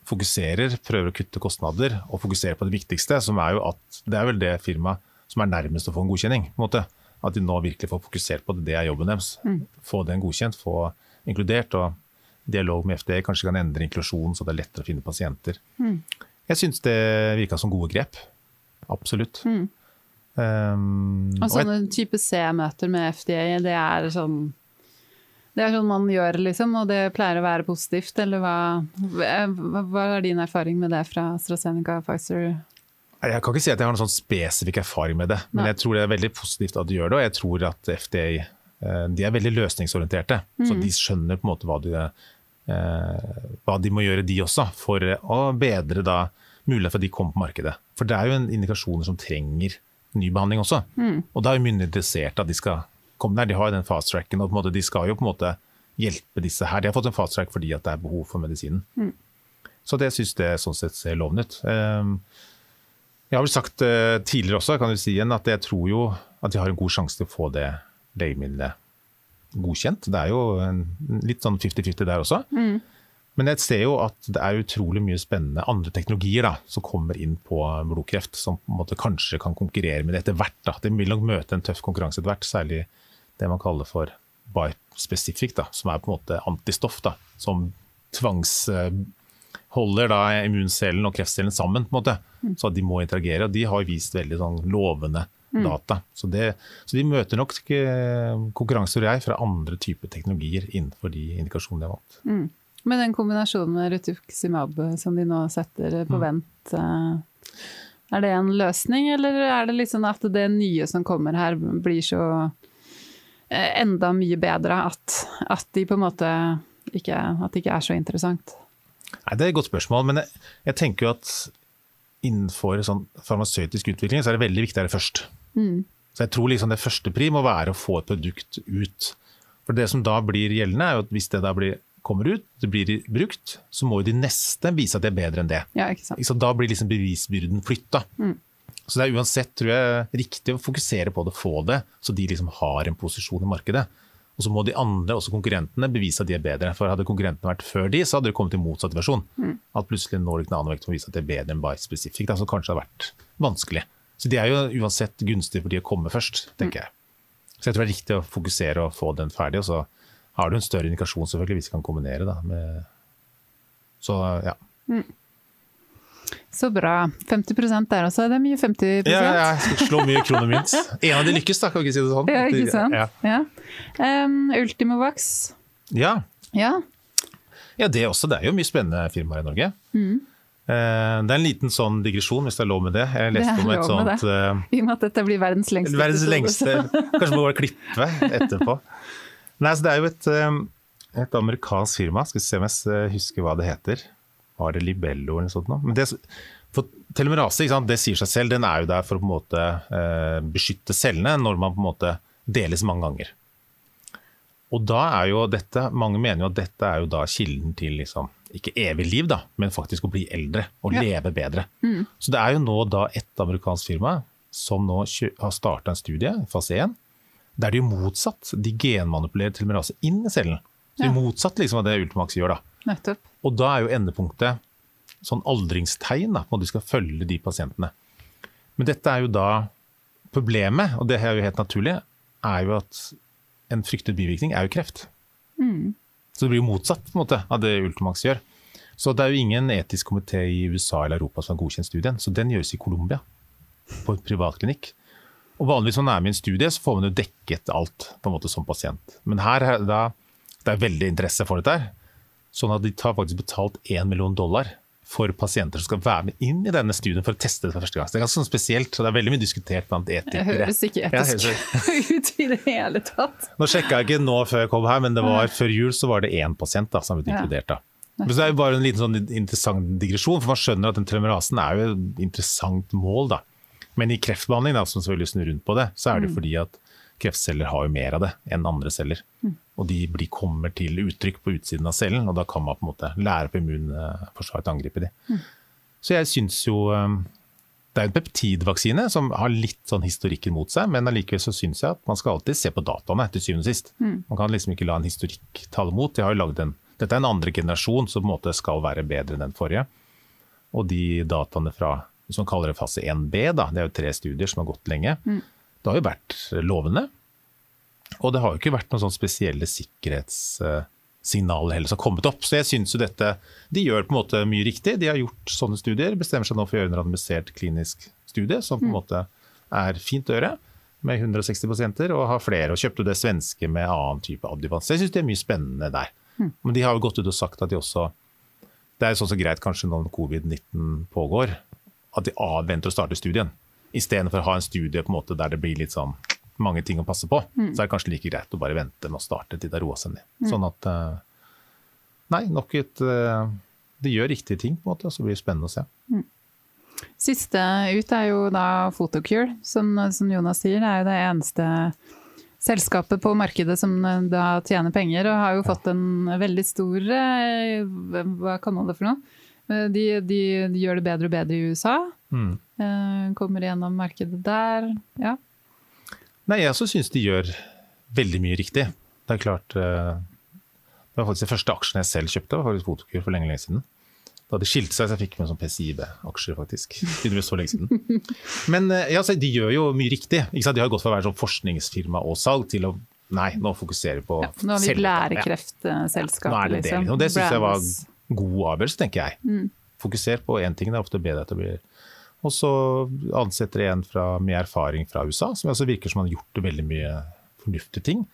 fokuserer, prøver å kutte kostnader og fokuserer på det viktigste, som er jo at det er vel det firmaet som er nærmest å få en godkjenning. på en måte. At de nå virkelig får fokusert på det, det er jobben deres. Mm. Få den godkjent, få inkludert. og Dialog med FDA kanskje kan endre inklusjonen så det er lettere å finne pasienter. Mm. Jeg syns det virka som gode grep. Absolutt. Mm. Um, og sånne og type C-møter med FDA, det er sånn det er sånn man gjør, liksom, og det pleier å være positivt, eller hva, hva er din erfaring med det fra AstraZeneca og Pfizer? Jeg kan ikke si at jeg har noen sånn spesifikk erfaring med det, men Nei. jeg tror det er veldig positivt at de gjør det. Og jeg tror at FDA eh, de er veldig løsningsorienterte, mm. så de skjønner på en måte hva de, eh, hva de må gjøre, de også, for å bedre da mulighet for at de kommer på markedet. For det er jo en indikasjoner som trenger ny behandling også. Mm. Og da er jo myndighetene interessert at de skal komme der. De har den fast-tracken, og de skal jo på en måte hjelpe disse her. De har fått en fast-track fordi det er behov for medisinen. Mm. Så det syns jeg sånn sett ser lovende ut. Ehm, jeg har vel sagt eh, tidligere også, kan du si igjen, at jeg tror jo at de har en god sjanse til å få det legemiddelet godkjent. Det er jo en, litt sånn 50-50 der også. Mm. Men jeg ser jo at det er utrolig mye spennende andre teknologier da, som kommer inn på blodkreft, som på en måte kanskje kan konkurrere med det etter hvert. Da. Det vil nok møte en tøff konkurranse etter hvert, særlig det man kaller for bispecific, da, som er på en måte antistoff, da, som tvangsholder da, immuncellen og kreftcellen sammen. på en måte, mm. Så de må interagere. og De har vist veldig sånn, lovende mm. data. Så, det, så, de møter nok konkurranser, jeg, fra andre typer teknologier innenfor de indikasjonene de har valgt. Mm. Med den kombinasjonen med Rutuximab som de nå setter på mm. vent, eh, er det en løsning, eller er det liksom at det nye som kommer her blir så eh, enda mye bedre at, at de på en måte ikke, at det ikke er så interessant? Nei, Det er et godt spørsmål, men jeg, jeg tenker jo at innenfor sånn farmasøytisk utvikling så er det veldig viktig å være først. Mm. Så jeg tror liksom det første pri må være å få et produkt ut. For det som da blir gjeldende, er jo at hvis det da blir kommer ut, det blir brukt, så må jo de neste vise at det er bedre enn det. Ja, ikke sant. Så da blir liksom bevisbyrden flytta. Mm. Så det er uansett tror jeg, riktig å fokusere på det, få det, så de liksom har en posisjon i markedet. Og så må de andre, også konkurrentene, bevise at de er bedre. For hadde konkurrentene vært før de, så hadde det kommet i motsatt versjon. Mm. At plutselig Nordic Nanovekt må vise at det er bedre enn Bite Specific, som kanskje har vært vanskelig. Så de er jo uansett gunstige for de å komme først, tenker mm. jeg. Så jeg tror det er riktig å fokusere og få den ferdig. og så har du en større indikasjon selvfølgelig hvis vi kan kombinere. Da, med, så ja. Mm. Så bra. 50% der også. Det er mye 50 Ja, ja jeg skal slå mye kroner mynt. (laughs) En av de lykkes, da, kan vi ikke si det sånn. Ja, ikke sant. Ja. Ja. Um, Ultimovax. Ja. ja. Ja, det også. Det er jo mye spennende firmaer i Norge. Mm. Uh, det er en liten sånn digresjon, hvis det er lov med det. Jeg leste om et sånt uh, I og med at dette blir verdens lengste. Verdens lengste. Kanskje må bare klippe etterpå. Nei, så Det er jo et, ehm, et, amerikansk firma, skal vi se om jeg husker hva det heter. Var det Libello eller noe sånt? Men det, for telomerase det sier seg selv, den er jo der for å på en måte eh, beskytte cellene når man på en måte deles mange ganger. Og da er jo dette, Mange mener jo at dette er jo da kilden til liksom, ikke evig liv, da, men faktisk å bli eldre og Ja. leve bedre. Så det er jo nå da et amerikansk firma som nå har starta en studie, fase 1, der de motsatt, de genmanipulerer telomerase inn i cellen. Så Ja. motsatt liksom av det Ultimax gjør. da. Nettopp. Og da er jo endepunktet sånn aldringstegn, på at du skal følge de pasientene. Men dette er jo da problemet, og det er jo helt naturlig, er jo at en fryktet bivirkning er jo kreft. Så det blir jo motsatt på en måte, av det Ultimax gjør. Så det er jo ingen etisk komité i USA eller Europa som har godkjent studien, så den gjøres i Colombia, på en privatklinikk. Og vanligvis når man er med i en studie, så får man jo dekket alt på en måte som pasient. Men her er da, det er veldig interesse for dette her. Sånn at de tar faktisk betalt 1 million dollar for pasienter som skal være med inn i denne studien for å teste det for første gang. Så det er ganske sånn spesielt, så det er veldig mye diskutert blant etikere. Det høres ikke Ja, etisk ut i det hele tatt. Nå sjekka jeg ikke nå før jeg kom her, men det var før jul så var det én pasient da, som ble Ja. inkludert. da. Men så er det bare en liten sånn interessant digresjon, for man skjønner at den telemerasen er jo et interessant mål. da. Men i kreftbehandling, da, som selvfølgelig snur rundt på det, så er det fordi at kreftceller har jo mer av det enn andre celler. Og de blir, kommer til uttrykk på utsiden av cellen, og da kan man på en måte lære på immunforsvaret til å angripe de. Så jeg syns jo um, det er en peptidvaksine som har litt sånn historikken mot seg, men allikevel så syns jeg at man skal alltid se på dataene til syvende og sist. Man kan liksom ikke la en historikk tale mot. Jeg har jo laget en, dette er en andre generasjon som på en måte skal være bedre enn den forrige. Og de dataene fra hvis man kaller det fase 1B, da, det er jo tre studier som har gått lenge, det har jo vært lovende. Og det har jo ikke vært noen sånn spesielle sikkerhetssignaler heller som har kommet opp. Så jeg syns jo dette De gjør på en måte mye riktig. De har gjort sånne studier. Bestemmer seg nå for å gjøre en randomisert klinisk studie, som på en måte er fint å gjøre. Med 160 pasienter, og har flere. Og kjøpte det svenske med annen type adjuvans. Jeg syns det er mye spennende der. Men de har jo gått ut og sagt at de også Det er sånn så greit kanskje når covid-19 pågår, at de avventer å starte studien. Istedenfor å ha en studie på en måte der det blir litt sånn mange ting å passe på, så er det kanskje like greit å bare vente med å starte til det har roa seg ned. Sånn at eh, Nei, nok et Det gjør riktige ting, på en måte, og så blir det spennende å se. Siste ut er jo da Photocure, som, som Jonas sier. Det er jo det eneste selskapet på markedet som eh, da tjener penger, og har jo fått en veldig stor eh, Hva kan man det for noe? Eh, De, de, de gjør det bedre og bedre i USA. Mm. Eh, Kommer gjennom markedet der. Ja. Nei, jeg også syns de gjør veldig mye riktig. Det er klart eh, Det var faktisk de første aksjene jeg selv kjøpte, var faktisk Fotokur for lenge, lenge siden. Da de skilte seg, så jeg fikk med sånn PCIB-aksjer, faktisk. Tydeligvis så lenge siden. Men eh, ja, så de gjør jo mye riktig. De har gått fra å være sånn forskningsfirma og salg til å Nei, nå fokuserer vi på Ja, nå har vi et lærekreftselskap. Ja, det det. liksom. Det syns jeg var god avgjørelse, tenker jeg. Fokuser på én ting, det er ofte bedre at det blir Og så ansetter jeg en fra, med erfaring fra USA, som altså virker som han har gjort veldig mye fornuftige ting.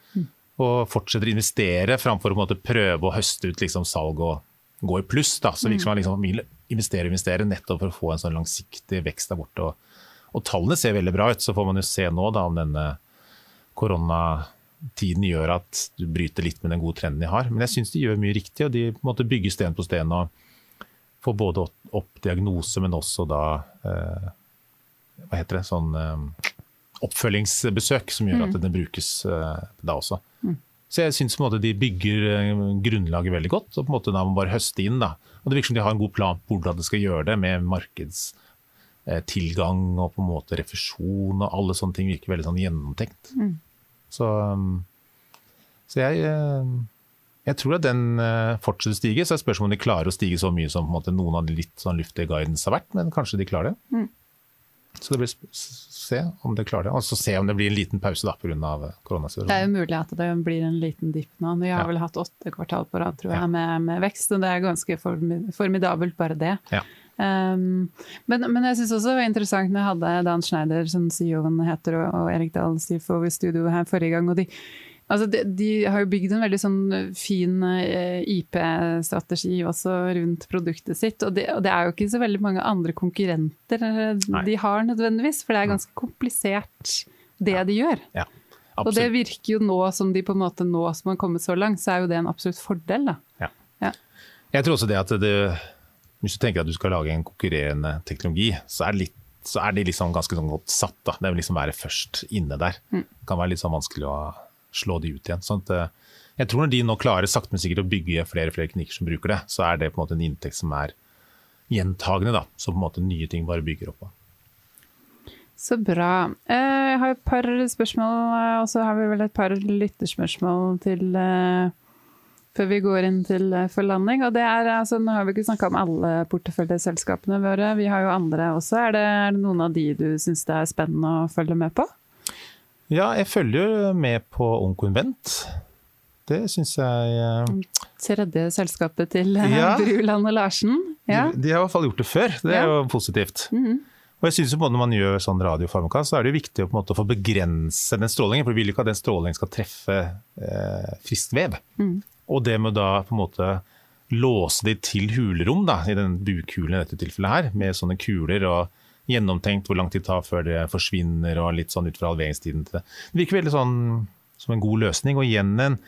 Og fortsetter å investere framfor å prøve å høste ut liksom salg og gå i pluss. Da. Så virker som han liksom vil investere og investere nettopp for å få en sånn langsiktig vekst der borte. Og, og tallene ser veldig bra ut, så får man jo se nå da om denne koronatiden gjør at du bryter litt med den gode trenden de har. Men jeg syns de gjør mye riktig, og de måtte bygge måte bygger sten på sten og får både opp diagnose, men også da eh, Hva heter det? Sånn eh, oppfølgingsbesøk som gjør at den brukes eh, da også. Så jeg syns de bygger eh, grunnlaget veldig godt, og på en måte da må man bare høste inn. da. Og Det virker som de har en god plan på hvordan de skal gjøre det, med markedstilgang og på en måte refusjon og alle sånne ting virker veldig sånn gjennomtenkt. Så, um, så jeg, eh, jeg tror at den eh, fortsetter å stige. Så er spørsmålet om de klarer å stige så mye som måte, noen av de litt sånn luftige guidance har vært, men kanskje de klarer det. Så det blir se om de klarer det, og så se om det blir en liten pause da pga. Det er jo mulig at det blir en liten dipp nå. Vi har Ja. vel hatt åtte kvartal på rad tror jeg, Ja. med, med vekst, og det er ganske formidabelt, bare det. Ja. Um, men, men jeg syns også det var interessant når jeg hadde Dan Schneider, som CEO-en heter, og, og Erik Dahl CFO i studio her forrige gang. og de Altså de, de har jo bygd en veldig sånn fin eh, IP-strategi også rundt produktet sitt. Og det, og det er jo ikke så veldig mange andre konkurrenter eh, Nei. de har nødvendigvis, for det er ganske komplisert det de gjør. Ja, Og det virker jo nå som de på en måte nå som har kommet så langt, så er jo det en absolutt fordel. da. Jeg tror også det at det, hvis du tenker at du skal lage en konkurrerende teknologi, så er, det litt, så er de liksom ganske sånn godt satt. Da. Det vil liksom være først inne der. Det kan være litt sånn vanskelig å slå de ut igjen. Sånn at, eh, jeg tror når de nå klarer sakte, men sikkert å bygge flere og flere klinikker som bruker det, så er det på en måte en inntekt som er gjentagende, da, som på en måte nye ting bare bygger opp på. Så bra. Eh, jeg har et par spørsmål, eh, og så har vi vel et par lytterspørsmål til før vi går inn til forlanding. Og det er, altså, nå har vi ikke snakka om alle porteføljeselskapene våre, vi har jo andre også. Er det, er det noen av de du syns det er spennende å følge med på? Ja, jeg følger med på Onkoinvent. Det syns jeg Tredje selskapet til ja. Bruland og Larsen. Ja. De, de, har i hvert fall gjort det før, det er jo positivt. Mm -hmm. Og jeg synes jo Når man gjør sånn radiofarmaka, så er det jo viktig å på en måte få begrense den strålingen. For vi vil ikke at den strålingen skal treffe eh, friskt vev. Mm. Og det med da på en måte låse de til hulerom, da, i den bukhulen i dette tilfellet her, med sånne kuler og gjennomtenkt hvor lang tid det tar før det forsvinner, og litt sånn ut fra halveringstiden til det. Det virker veldig sånn som en god løsning. Og igjen en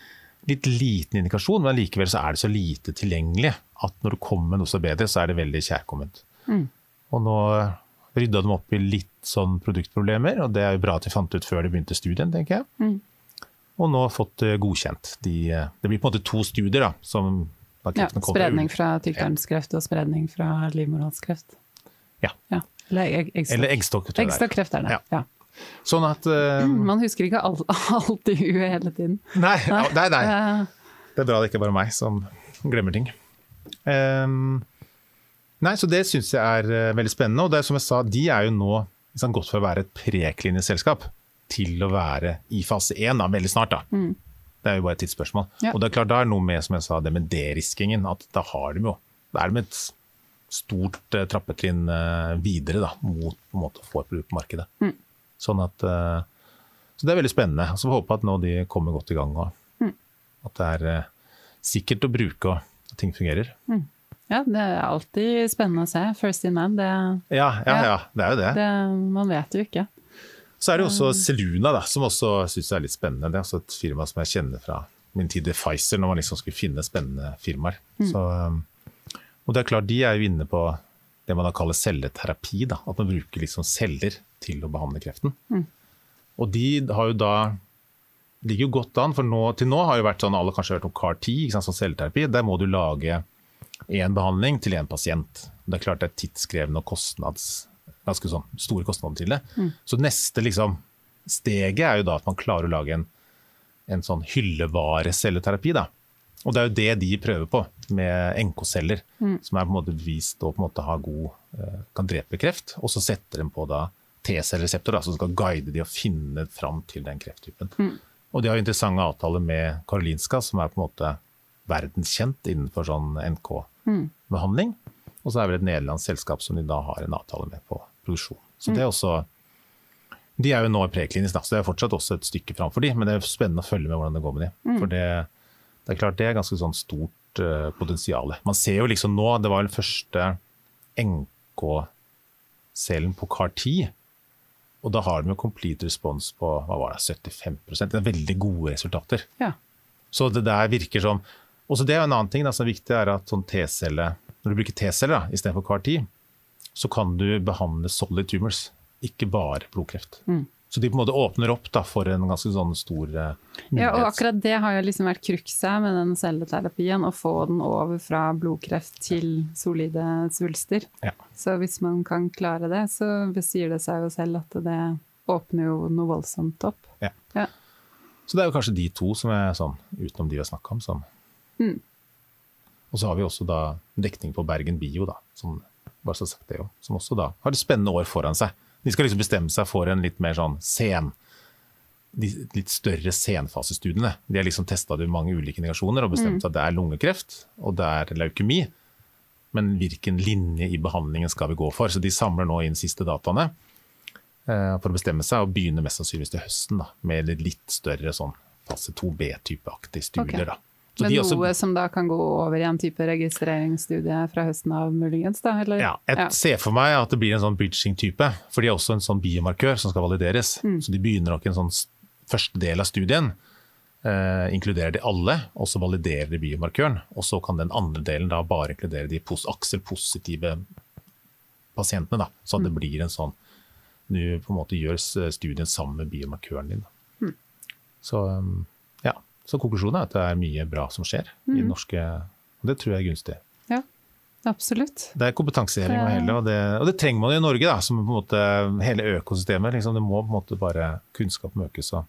litt liten indikasjon, men likevel så er det så lite tilgjengelig at når det kommer noe så bedre, så er det veldig kjærkomment. Mm. Og nå rydda de opp i litt sånn produktproblemer, og det er jo bra at de fant ut før de begynte studien, tenker jeg. Mm. Og nå fått uh, godkjent. De, uh, det blir på en måte to studier, da. Som, ja, spredning fra tykktarmskreft og spredning fra livmorhalskreft. Ja. ja. Eller, egg, Eller eggstokk. Eggstokkreft er det, ja. ja. Sånn at uh, (laughs) Man husker ikke alt, (laughs) alt i huet hele tiden. Nei, nei, nei. Det er bra det ikke er bare meg som glemmer ting. Um, Nei, så Det syns jeg er uh, veldig spennende. og det er som jeg sa, De er jo nå liksom, gått for å være et preklinisk til å være i fase 1 veldig snart. da. Mm. Det er jo bare et tidsspørsmål. Ja. Og det er klart, da er noe med som jeg sa, det med deriskingen. at Da har de jo, da er de et stort uh, trappetrinn uh, videre da, mot på en måte å få et produkt på markedet. Mm. Sånn at, så Det er veldig spennende. Så vi håper at nå de kommer godt i gang. og mm. At det er sikkert å bruke og at ting fungerer. Mm. Ja, det er alltid spennende å se. First in man, det, ja, ja, ja, det er jo det. det. Man vet jo ikke. Så er det også Seluna, da, som også syns er litt spennende. Det er også et firma som jeg kjenner fra min tid i Pfizer, når man liksom skulle finne spennende firmaer. Mm. Så, um, og det er klart, de er jo inne på det man da kaller celleterapi. Da, at man bruker liksom celler til å behandle kreften. Mm. Og de har jo da ligger jo godt an, for nå, til nå har jo vært sånn, alle kanskje hørt om CAR-10, sånn celleterapi. Der må du lage én behandling til én pasient. Det er klart det er tidskrevende og kostnads, ganske sånn store kostnader til det. Mm. Så neste liksom, steget er jo da at man klarer å lage en, en sånn hyllevarecelleterapi. da. Og det er jo det de prøver på med NK-celler, mm. som er på en måte bevist å ha god, eh, kan drepe kreft. Og så setter de på da T-cellereseptor som skal guide de og finne fram til den krefttypen. Mm. Og de har interessante avtaler med Karolinska, som er på en måte verdenskjent innenfor sånn NK-behandling. Og så er det et nederlandsk selskap som de da har en avtale med på produksjon. Så det er også De er jo nå preklinisk, så det er fortsatt også et stykke framfor de, men det er spennende å følge med hvordan det går med de. For det, det er klart det er ganske sånn stort uh, potensial. Man ser jo liksom nå, det var den første NK-cellen på CAR-10. Og da har de jo complete response på hva var det, 75 Det er veldig gode resultater. Ja. Så det der virker som også det er en annen ting da, som er viktig, er at sånn T-celle, når du bruker T-celler istedenfor CAR-10, så kan du behandle solid tumors, ikke bare blodkreft. Mm. Så de på en måte åpner opp da, for en ganske sånn stor uh, Ja, og akkurat det har jo liksom vært krukset med den celleterapien, å få den over fra blodkreft til solide svulster. Ja. Så hvis man kan klare det, så besier det seg jo selv at det åpner jo noe voldsomt opp. Ja. ja. Så det er jo kanskje de to som er sånn, utenom de vi har snakka om, som Mm. Og så har vi også da dekning på Bergen Bio, da, som, bare så sagt det jo, som også da har et spennende år foran seg. De skal liksom bestemme seg for en litt mer sånn sen de litt større senfasestudiene. De har liksom testa det i mange ulike indikasjoner og bestemt mm. at det er lungekreft og det er leukemi. Men hvilken linje i behandlingen skal vi gå for? Så de samler nå inn siste dataene eh, for å bestemme seg, og begynner mest sannsynligvis til høsten da, med litt større sånn fase 2B-typeaktige studier. Okay. da. Men noe også, som da kan gå over i en type registreringsstudie fra høsten av, muligens? da? Eller? Ja, jeg ja. ser for meg at det blir en sånn bridging-type. For de har også en sånn biomarkør som skal valideres. Mm. Så de begynner nok en sånn første del av studien. Eh, inkluderer de alle, og så validerer de biomarkøren. Og så kan den andre delen da bare inkludere de akselpositive pasientene. da, Så det mm. blir en sånn Du på en måte gjør studien sammen med biomarkøren din. Mm. Så ja. Så konklusjonen er at det er mye bra som skjer i det norske Og det tror jeg er gunstig. Ja, absolutt. Det er kompetanseheving og hele, og det, og det trenger man i Norge, da, som på en måte hele økosystemet. Liksom, det må på en måte bare kunnskap økes og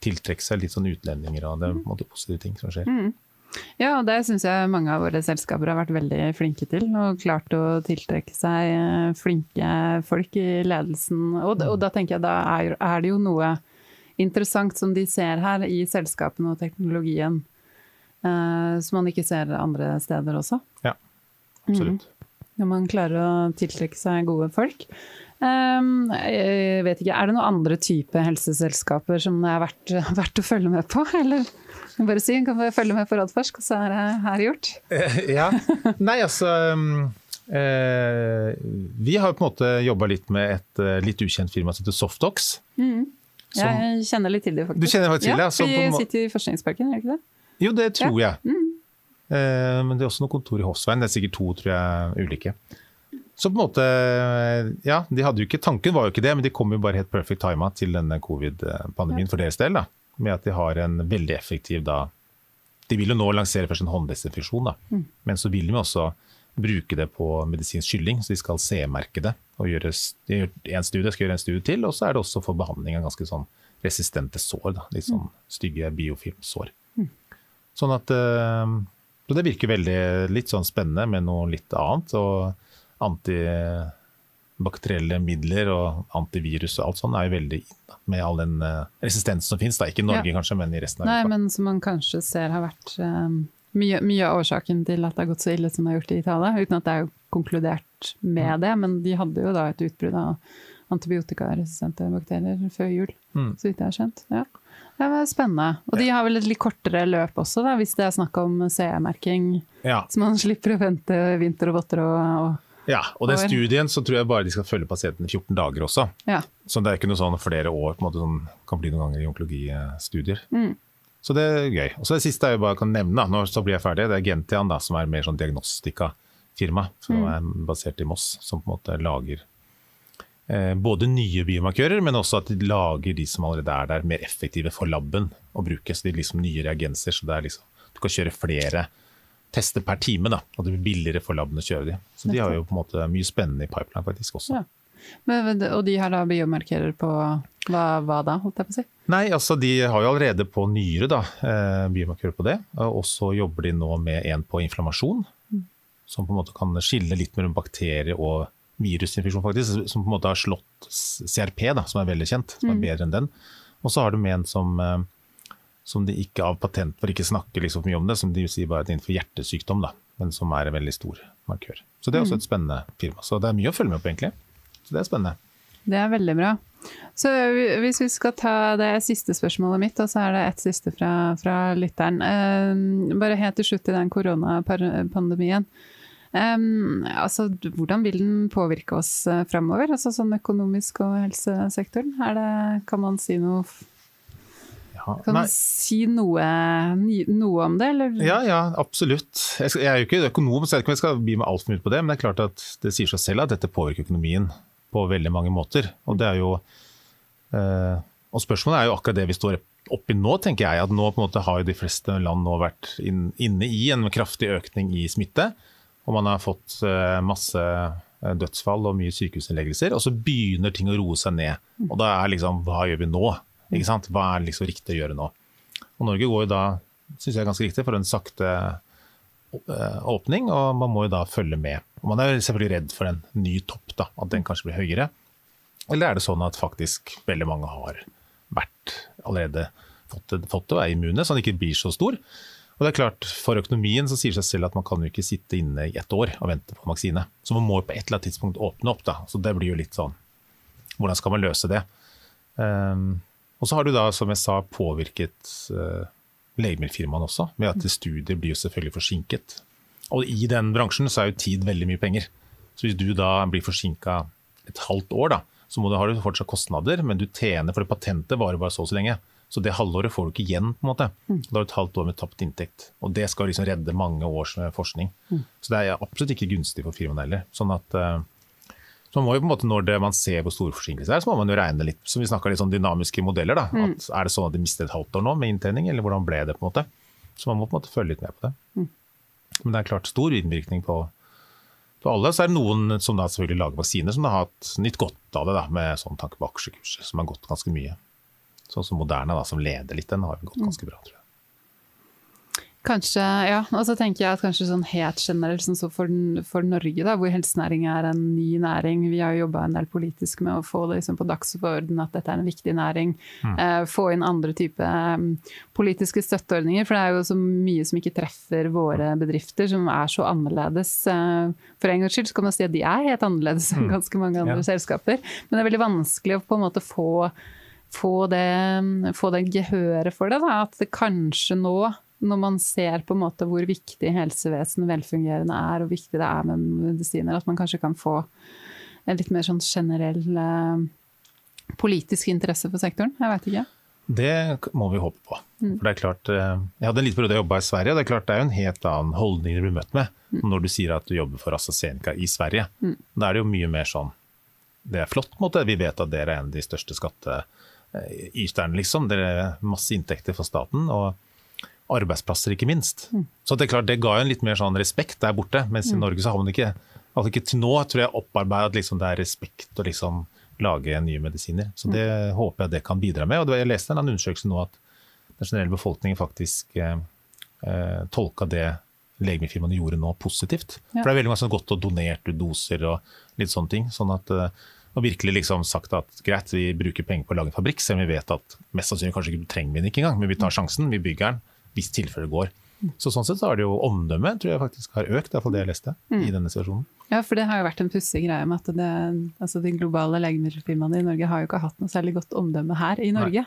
tiltrekke seg litt sånn utlendinger, og det er på en måte positive ting som skjer. Ja, og det syns jeg mange av våre selskaper har vært veldig flinke til. Og klart å tiltrekke seg eh, flinke folk i ledelsen. Og, og da tenker jeg da er, er det jo noe interessant som de ser her i selskapene og teknologien, eh, som man ikke ser andre steder også. Ja, absolutt. Når man klarer å tiltrekke seg gode folk. Um, jeg vet ikke, Er det noen andre type helseselskaper som det er verdt, (laughs) verdt å følge med på? Eller bare si, kan bare følge med på Radforsk, og så er det her gjort? Eh, Ja. Nei, altså um, eh, Vi har på en måte jobba litt med et eh, litt ukjent firma som heter Softox. Som- Jeg kjenner litt til det, faktisk. Du kjenner faktisk til det, Ja, altså, vi en sitter i Forskningsparken, gjør vi ikke det? Jo, det tror jeg. Eh, men det er også noe kontor i Hofsveien. Det er sikkert to tror jeg, ulike. Så på en måte, ja, de hadde jo ikke, Tanken var jo ikke det, men de kom jo bare helt perfect tima til denne covid-pandemien for deres del. da, Med at de har en veldig effektiv da, De vil jo nå lansere først en hånddesinfeksjon, da, men så vil de også bruke det på medisinsk kylling. Så de skal C-merke det. og gjøre, en studie, skal gjøre en studie til, og så er det også for behandling av ganske sånn resistente sår. da, Litt sånn stygge biofilmsår. Sånn at eh, så det virker veldig litt sånn spennende med noe litt annet. Og antibakterielle midler og antivirus og alt sånt er jo veldig inn med all den eh, resistensen som finnes. Da. Ikke i Norge Ja. kanskje, men i resten av Nei, men som man kanskje ser har vært um, mye, mye av årsaken til at det har gått så ille som det har gjort i Italia, uten at det er konkludert med det. Men de hadde jo da et utbrudd av antibiotikaresistente bakterier før jul, Mm. så vidt jeg har skjønt. Ja. Det var spennende. Og de har vel et litt kortere løp også, da, hvis det er snakk om CE-merking, Ja, så man slipper å vente vinter og votter og, og ja, og den studien så tror jeg bare de skal følge pasienten i 14 dager også. ja. Så det er ikke noe sånn flere år, på en måte som kan bli noen ganger i onkologistudier. Mm. Så det er gøy. Og så det siste jeg bare kan nevne, når nå så blir jeg ferdig, det er Gentian, da, som er mer sånn diagnostikafirma, som Mm. er basert i Moss, som på en måte lager eh, både nye biomarkører, men også at de lager de som allerede er der, mer effektive for laben å bruke. Så de er liksom nye reagenser, så det er liksom, du kan kjøre flere tester per time, da, og det blir billigere for laben å kjøre de. Så de har jo på en måte mye spennende i pipeline faktisk også. Ja. Men, og de har da biomarkører på hva, hva da, holdt jeg på å si? Nei, altså de har jo allerede på nyre da, eh, biomarkører på det, og så jobber de nå med en på inflammasjon, som på en måte kan skille litt mellom bakterie og virusinfeksjon faktisk, som på en måte har slått CRP, da, som er veldig kjent, som er bedre enn den. Og så har de med en som, eh, som de ikke av patent for ikke snakker liksom mye om det, som de sier bare er innenfor hjertesykdom, da, men som er en veldig stor markør. Så det er også et spennende firma. Så det er mye å følge med på egentlig. Så det er spennende. Det er veldig bra. Så hvis vi skal ta det siste spørsmålet mitt, og så er det et siste fra, fra lytteren. Eh, bare helt til slutt i den koronapandemien. Um, altså, hvordan vil den påvirke oss uh, framover, altså sånn økonomisk og helsesektoren? Er det, kan man si noe, Ja, kan nei. man si noe, noe om det, eller? Ja, ja, absolutt. Jeg er jo ikke økonom, så jeg vet ikke om jeg skal bli med altfor mye på det, men det er klart at det sier seg selv at dette påvirker økonomien på veldig mange måter. Og det er jo eh, Og spørsmålet er jo akkurat det vi står oppi nå, tenker jeg. At nå på en måte har jo de fleste land nå vært inn, inne i en kraftig økning i smitte. Og man har fått eh, masse eh, dødsfall og mye sykehusinnleggelser. Og så begynner ting å roe seg ned. Og da er liksom Hva gjør vi nå? Hva er liksom riktig å gjøre nå? Og Norge går jo da, syns jeg er ganske riktig, for en sakte åpning, og man må jo da følge med. Og man er selvfølgelig redd for en ny topp, da, at den kanskje blir høyere. Eller er det sånn at faktisk veldig mange har vært allerede fått fått det og er immune, så den ikke blir så stor? Og det er klart, For økonomien så sier det seg selv at man kan jo ikke sitte inne i ett år og vente på vaksine. Så man må jo på et eller annet tidspunkt åpne opp. da, så det blir jo litt sånn Hvordan skal man løse det? Um, og så har du da, som jeg sa, påvirket uh, legemiddelfirmaene også, med at studier blir jo selvfølgelig forsinket. Og i den bransjen så er jo tid veldig mye penger. Så hvis du da blir forsinka et halvt år, da, så må du, har du fortsatt kostnader, men du tjener, for det patentet varer bare så og så lenge. Så det halvåret får du ikke igjen. på en måte. Da har du et halvt år med tapt inntekt. Og det skal liksom redde mange års eh, forskning. Så det er absolutt ikke gunstig for firmaene heller. Sånn at, eh, Så man må jo på en måte, Når det, man ser hvor store forsinkelser er, så må man jo regne litt som vi litt sånn dynamiske modeller. da, Mm. at Er det sånn at de mister et halvt år nå med inntjening, eller hvordan ble det? på en måte? Så man må på en måte følge litt med på det. Mm. Men det er klart stor innvirkning på, på alle. Så er det noen som da selvfølgelig lager vaksiner, som har hatt nytt godt av det, da, med sånn tanke på aksjekurser, som har gått ganske mye. Sånn som Moderna, da, som leder litt, den har gått ganske bra, tror jeg. Kanskje, ja. Og så tenker jeg at kanskje sånn helt generelt, sånn så for, for Norge, da, hvor helsenæring er en ny næring Vi har jo jobba en del politisk med å få det liksom på dagsorden at dette er en viktig næring. Eh, få inn andre typer um, politiske støtteordninger, for det er jo så mye som ikke treffer våre bedrifter, som er så annerledes. Eh, for en gangs skyld så kan man si at de er helt annerledes enn ganske mange andre Ja. selskaper. Men det er veldig vanskelig å på en måte få få det, få det gehøret for det. Da. At det kanskje nå, når man ser på en måte hvor viktig helsevesenet velfungerende er, og viktig det er med medisiner, at man kanskje kan få en litt mer sånn generell eh, politisk interesse for sektoren. Jeg vet ikke. Det må vi håpe på. For det er klart, eh, jeg hadde en liten periode jeg jobba i Sverige, og det er klart det er jo en helt annen holdning du blir møtt med når du sier at du jobber for AstraZeneca i Sverige. Da er det jo mye mer sånn Det er flott, på en måte. Vi vet at dere er en av de største skatteyterne, liksom. Dere har masse inntekter for staten. og arbeidsplasser, ikke minst. Så det er klart, det ga jo en litt mer sånn respekt der borte, mens i Norge så har man ikke altså ikke til nå tror jeg opparbeidet liksom det er respekt å liksom lage nye medisiner. Så det håper jeg det kan bidra med. Og var- jeg leste en undersøkelse nå at den generelle befolkningen faktisk eh, eh, tolka det legemiddelfirmaene gjorde nå positivt. Ja. For det er veldig mange som har gått og donert doser og litt sånne ting. sånn at eh, og virkelig liksom sagt at greit, vi bruker penger på å lage en fabrikk, selv om vi vet at mest sannsynlig kanskje ikke trenger vi den ikke engang, men vi tar sjansen, vi bygger den, hvis tilfellet går. Så sånn sett så har det jo omdømmet, tror jeg faktisk har økt, i hvert fall det jeg leste, i denne situasjonen. Ja, for det har jo vært en pussig greie med at det, altså de globale legemiddelfirmaene i Norge har jo ikke hatt noe særlig godt omdømme her i Norge.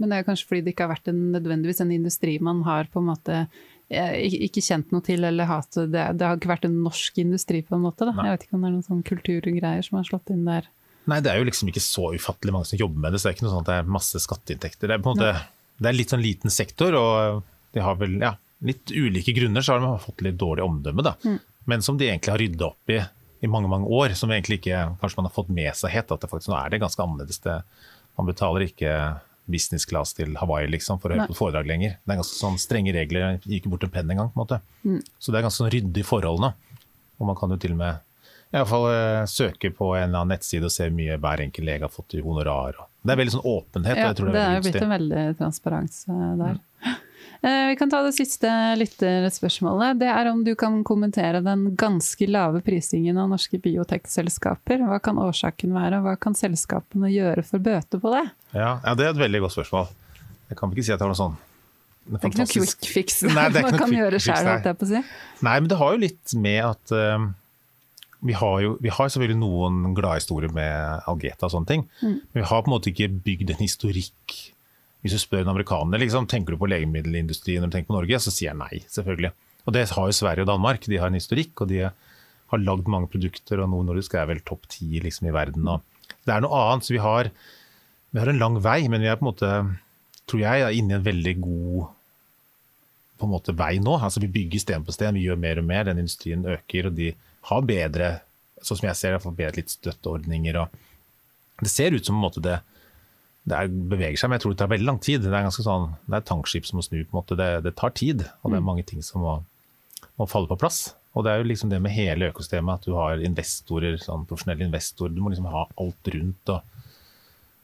Men det er kanskje fordi det ikke har vært en, nødvendigvis en industri man har på en måte eh, ikke kjent noe til, eller hatt det, det har ikke vært en norsk industri på en måte. Da. Nei. Jeg vet ikke om det er noen sånn kulturgreier som har slått inn der. Nei, det er jo liksom ikke så ufattelig mange som jobber med det, så det er ikke noe sånn at det er masse skatteinntekter. Det er på en måte, det er litt sånn liten sektor, og de har vel, ja, litt ulike grunner så har de fått litt dårlig omdømme, da. Men som de egentlig har rydda opp i i mange, mange år, som egentlig ikke, kanskje man har fått med seg helt, at det faktisk nå er det ganske annerledes. Det, man betaler ikke business class til Hawaii liksom, for å høre på foredrag lenger. Det er ganske sånn strenge regler, Jeg ikke bort en penn engang, på en måte. Så det er ganske sånn ryddig forhold nå. Og man kan jo til og med i hvert fall eh, søke på en eller annen nettside og se hvor mye hver enkelt lege har fått i honorar. Det er veldig sånn åpenhet. Ja, jeg tror det det er er jo blitt en veldig transparens eh, der. Eh, Vi kan ta det siste lytterspørsmålet. Det er om du kan kommentere den ganske lave prisingen av norske biotekselskaper. Hva kan årsaken være, og hva kan selskapene gjøre for å bøte på det? Ja, ja, det er et veldig godt spørsmål. Jeg kan ikke si at jeg har noe sånn Det er ikke noe quick fix Nei, det er (laughs) ikke man kan gjøre sjøl, holdt jeg på å si. Nei, men det har jo litt med at uh, vi, har jo, vi har selvfølgelig noen gladhistorier med Algeta og sånne ting. Mm. Men vi har på en måte ikke bygd en historikk. Hvis du spør en amerikaner liksom, tenker du på legemiddelindustrien når du tenker på Norge, så sier jeg nei, selvfølgelig. Og det har jo Sverige og Danmark. De har en historikk, og de har lagd mange produkter, og Noe Nordisk er vel topp ti liksom, i verden. Og det er noe annet, så vi har, vi har en lang vei, men vi er på en måte, tror jeg, inne i en veldig god på en måte vei nå. Altså Vi bygger sten på sten, vi gjør mer og mer. Den industrien øker, og de har bedre sånn som jeg ser det, bedre litt støtteordninger. og Det ser ut som på en måte det, det er, beveger seg, men jeg tror det tar veldig lang tid. Det er ganske sånn, det er et tankskip som må snu. på en måte. Det, det tar tid, og det er mange ting som må, må falle på plass. Og det er jo liksom det med hele økosystemet, at du har investorer, sånn profesjonelle investorer. Du må liksom ha alt rundt. Og,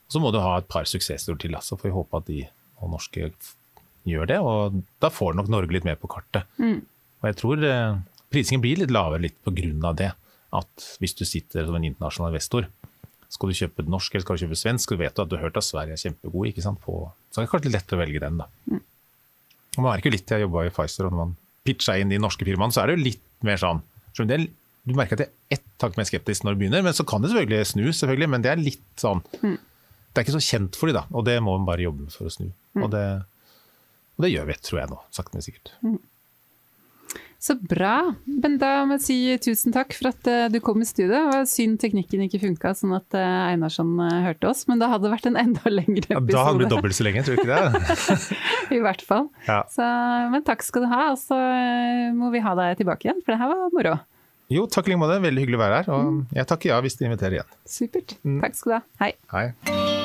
og så må du ha et par suksessord til. Så får vi håpe at de og norske gjør det, og da får nok Norge litt mer på kartet. Og jeg tror eh, prisingen blir litt lavere litt av det. At hvis du sitter som en internasjonal investor, skal du kjøpe norsk eller skal du kjøpe svensk, så vet du at du har hørt at Sverige er kjempegod. ikke sant? På, så er det kanskje lettere å velge den, da. Og man merker jo litt, Jeg jobba i Pfizer, og når man pitcha inn de norske firmaene, så er det jo litt mer sånn skjønner du, det er- Du merker at jeg er ett tak mer skeptisk når du begynner, men så kan det selvfølgelig snu, selvfølgelig, men det er litt sånn Det er ikke så kjent for de da, og det må man bare jobbe med for å snu. Og, det, og det gjør vi, tror jeg nå, sakte, men sikkert. Så bra. Men da må jeg si tusen takk for at eh, du kom i studio. Det var synd teknikken ikke funka, sånn at uh, Einarsson eh, hørte oss. Men da hadde det vært en enda lengre Ja, episode. da hadde det blitt dobbelt så lenge, tror du ikke det? (laughs) I hvert fall. Ja. Så, men takk skal du ha, og så eh, må vi ha deg tilbake igjen, for det her var moro. Jo, takk i like måte. Veldig hyggelig å være her. Og jeg takker ja hvis du inviterer igjen. Supert. Takk skal du ha. Hei. Hei.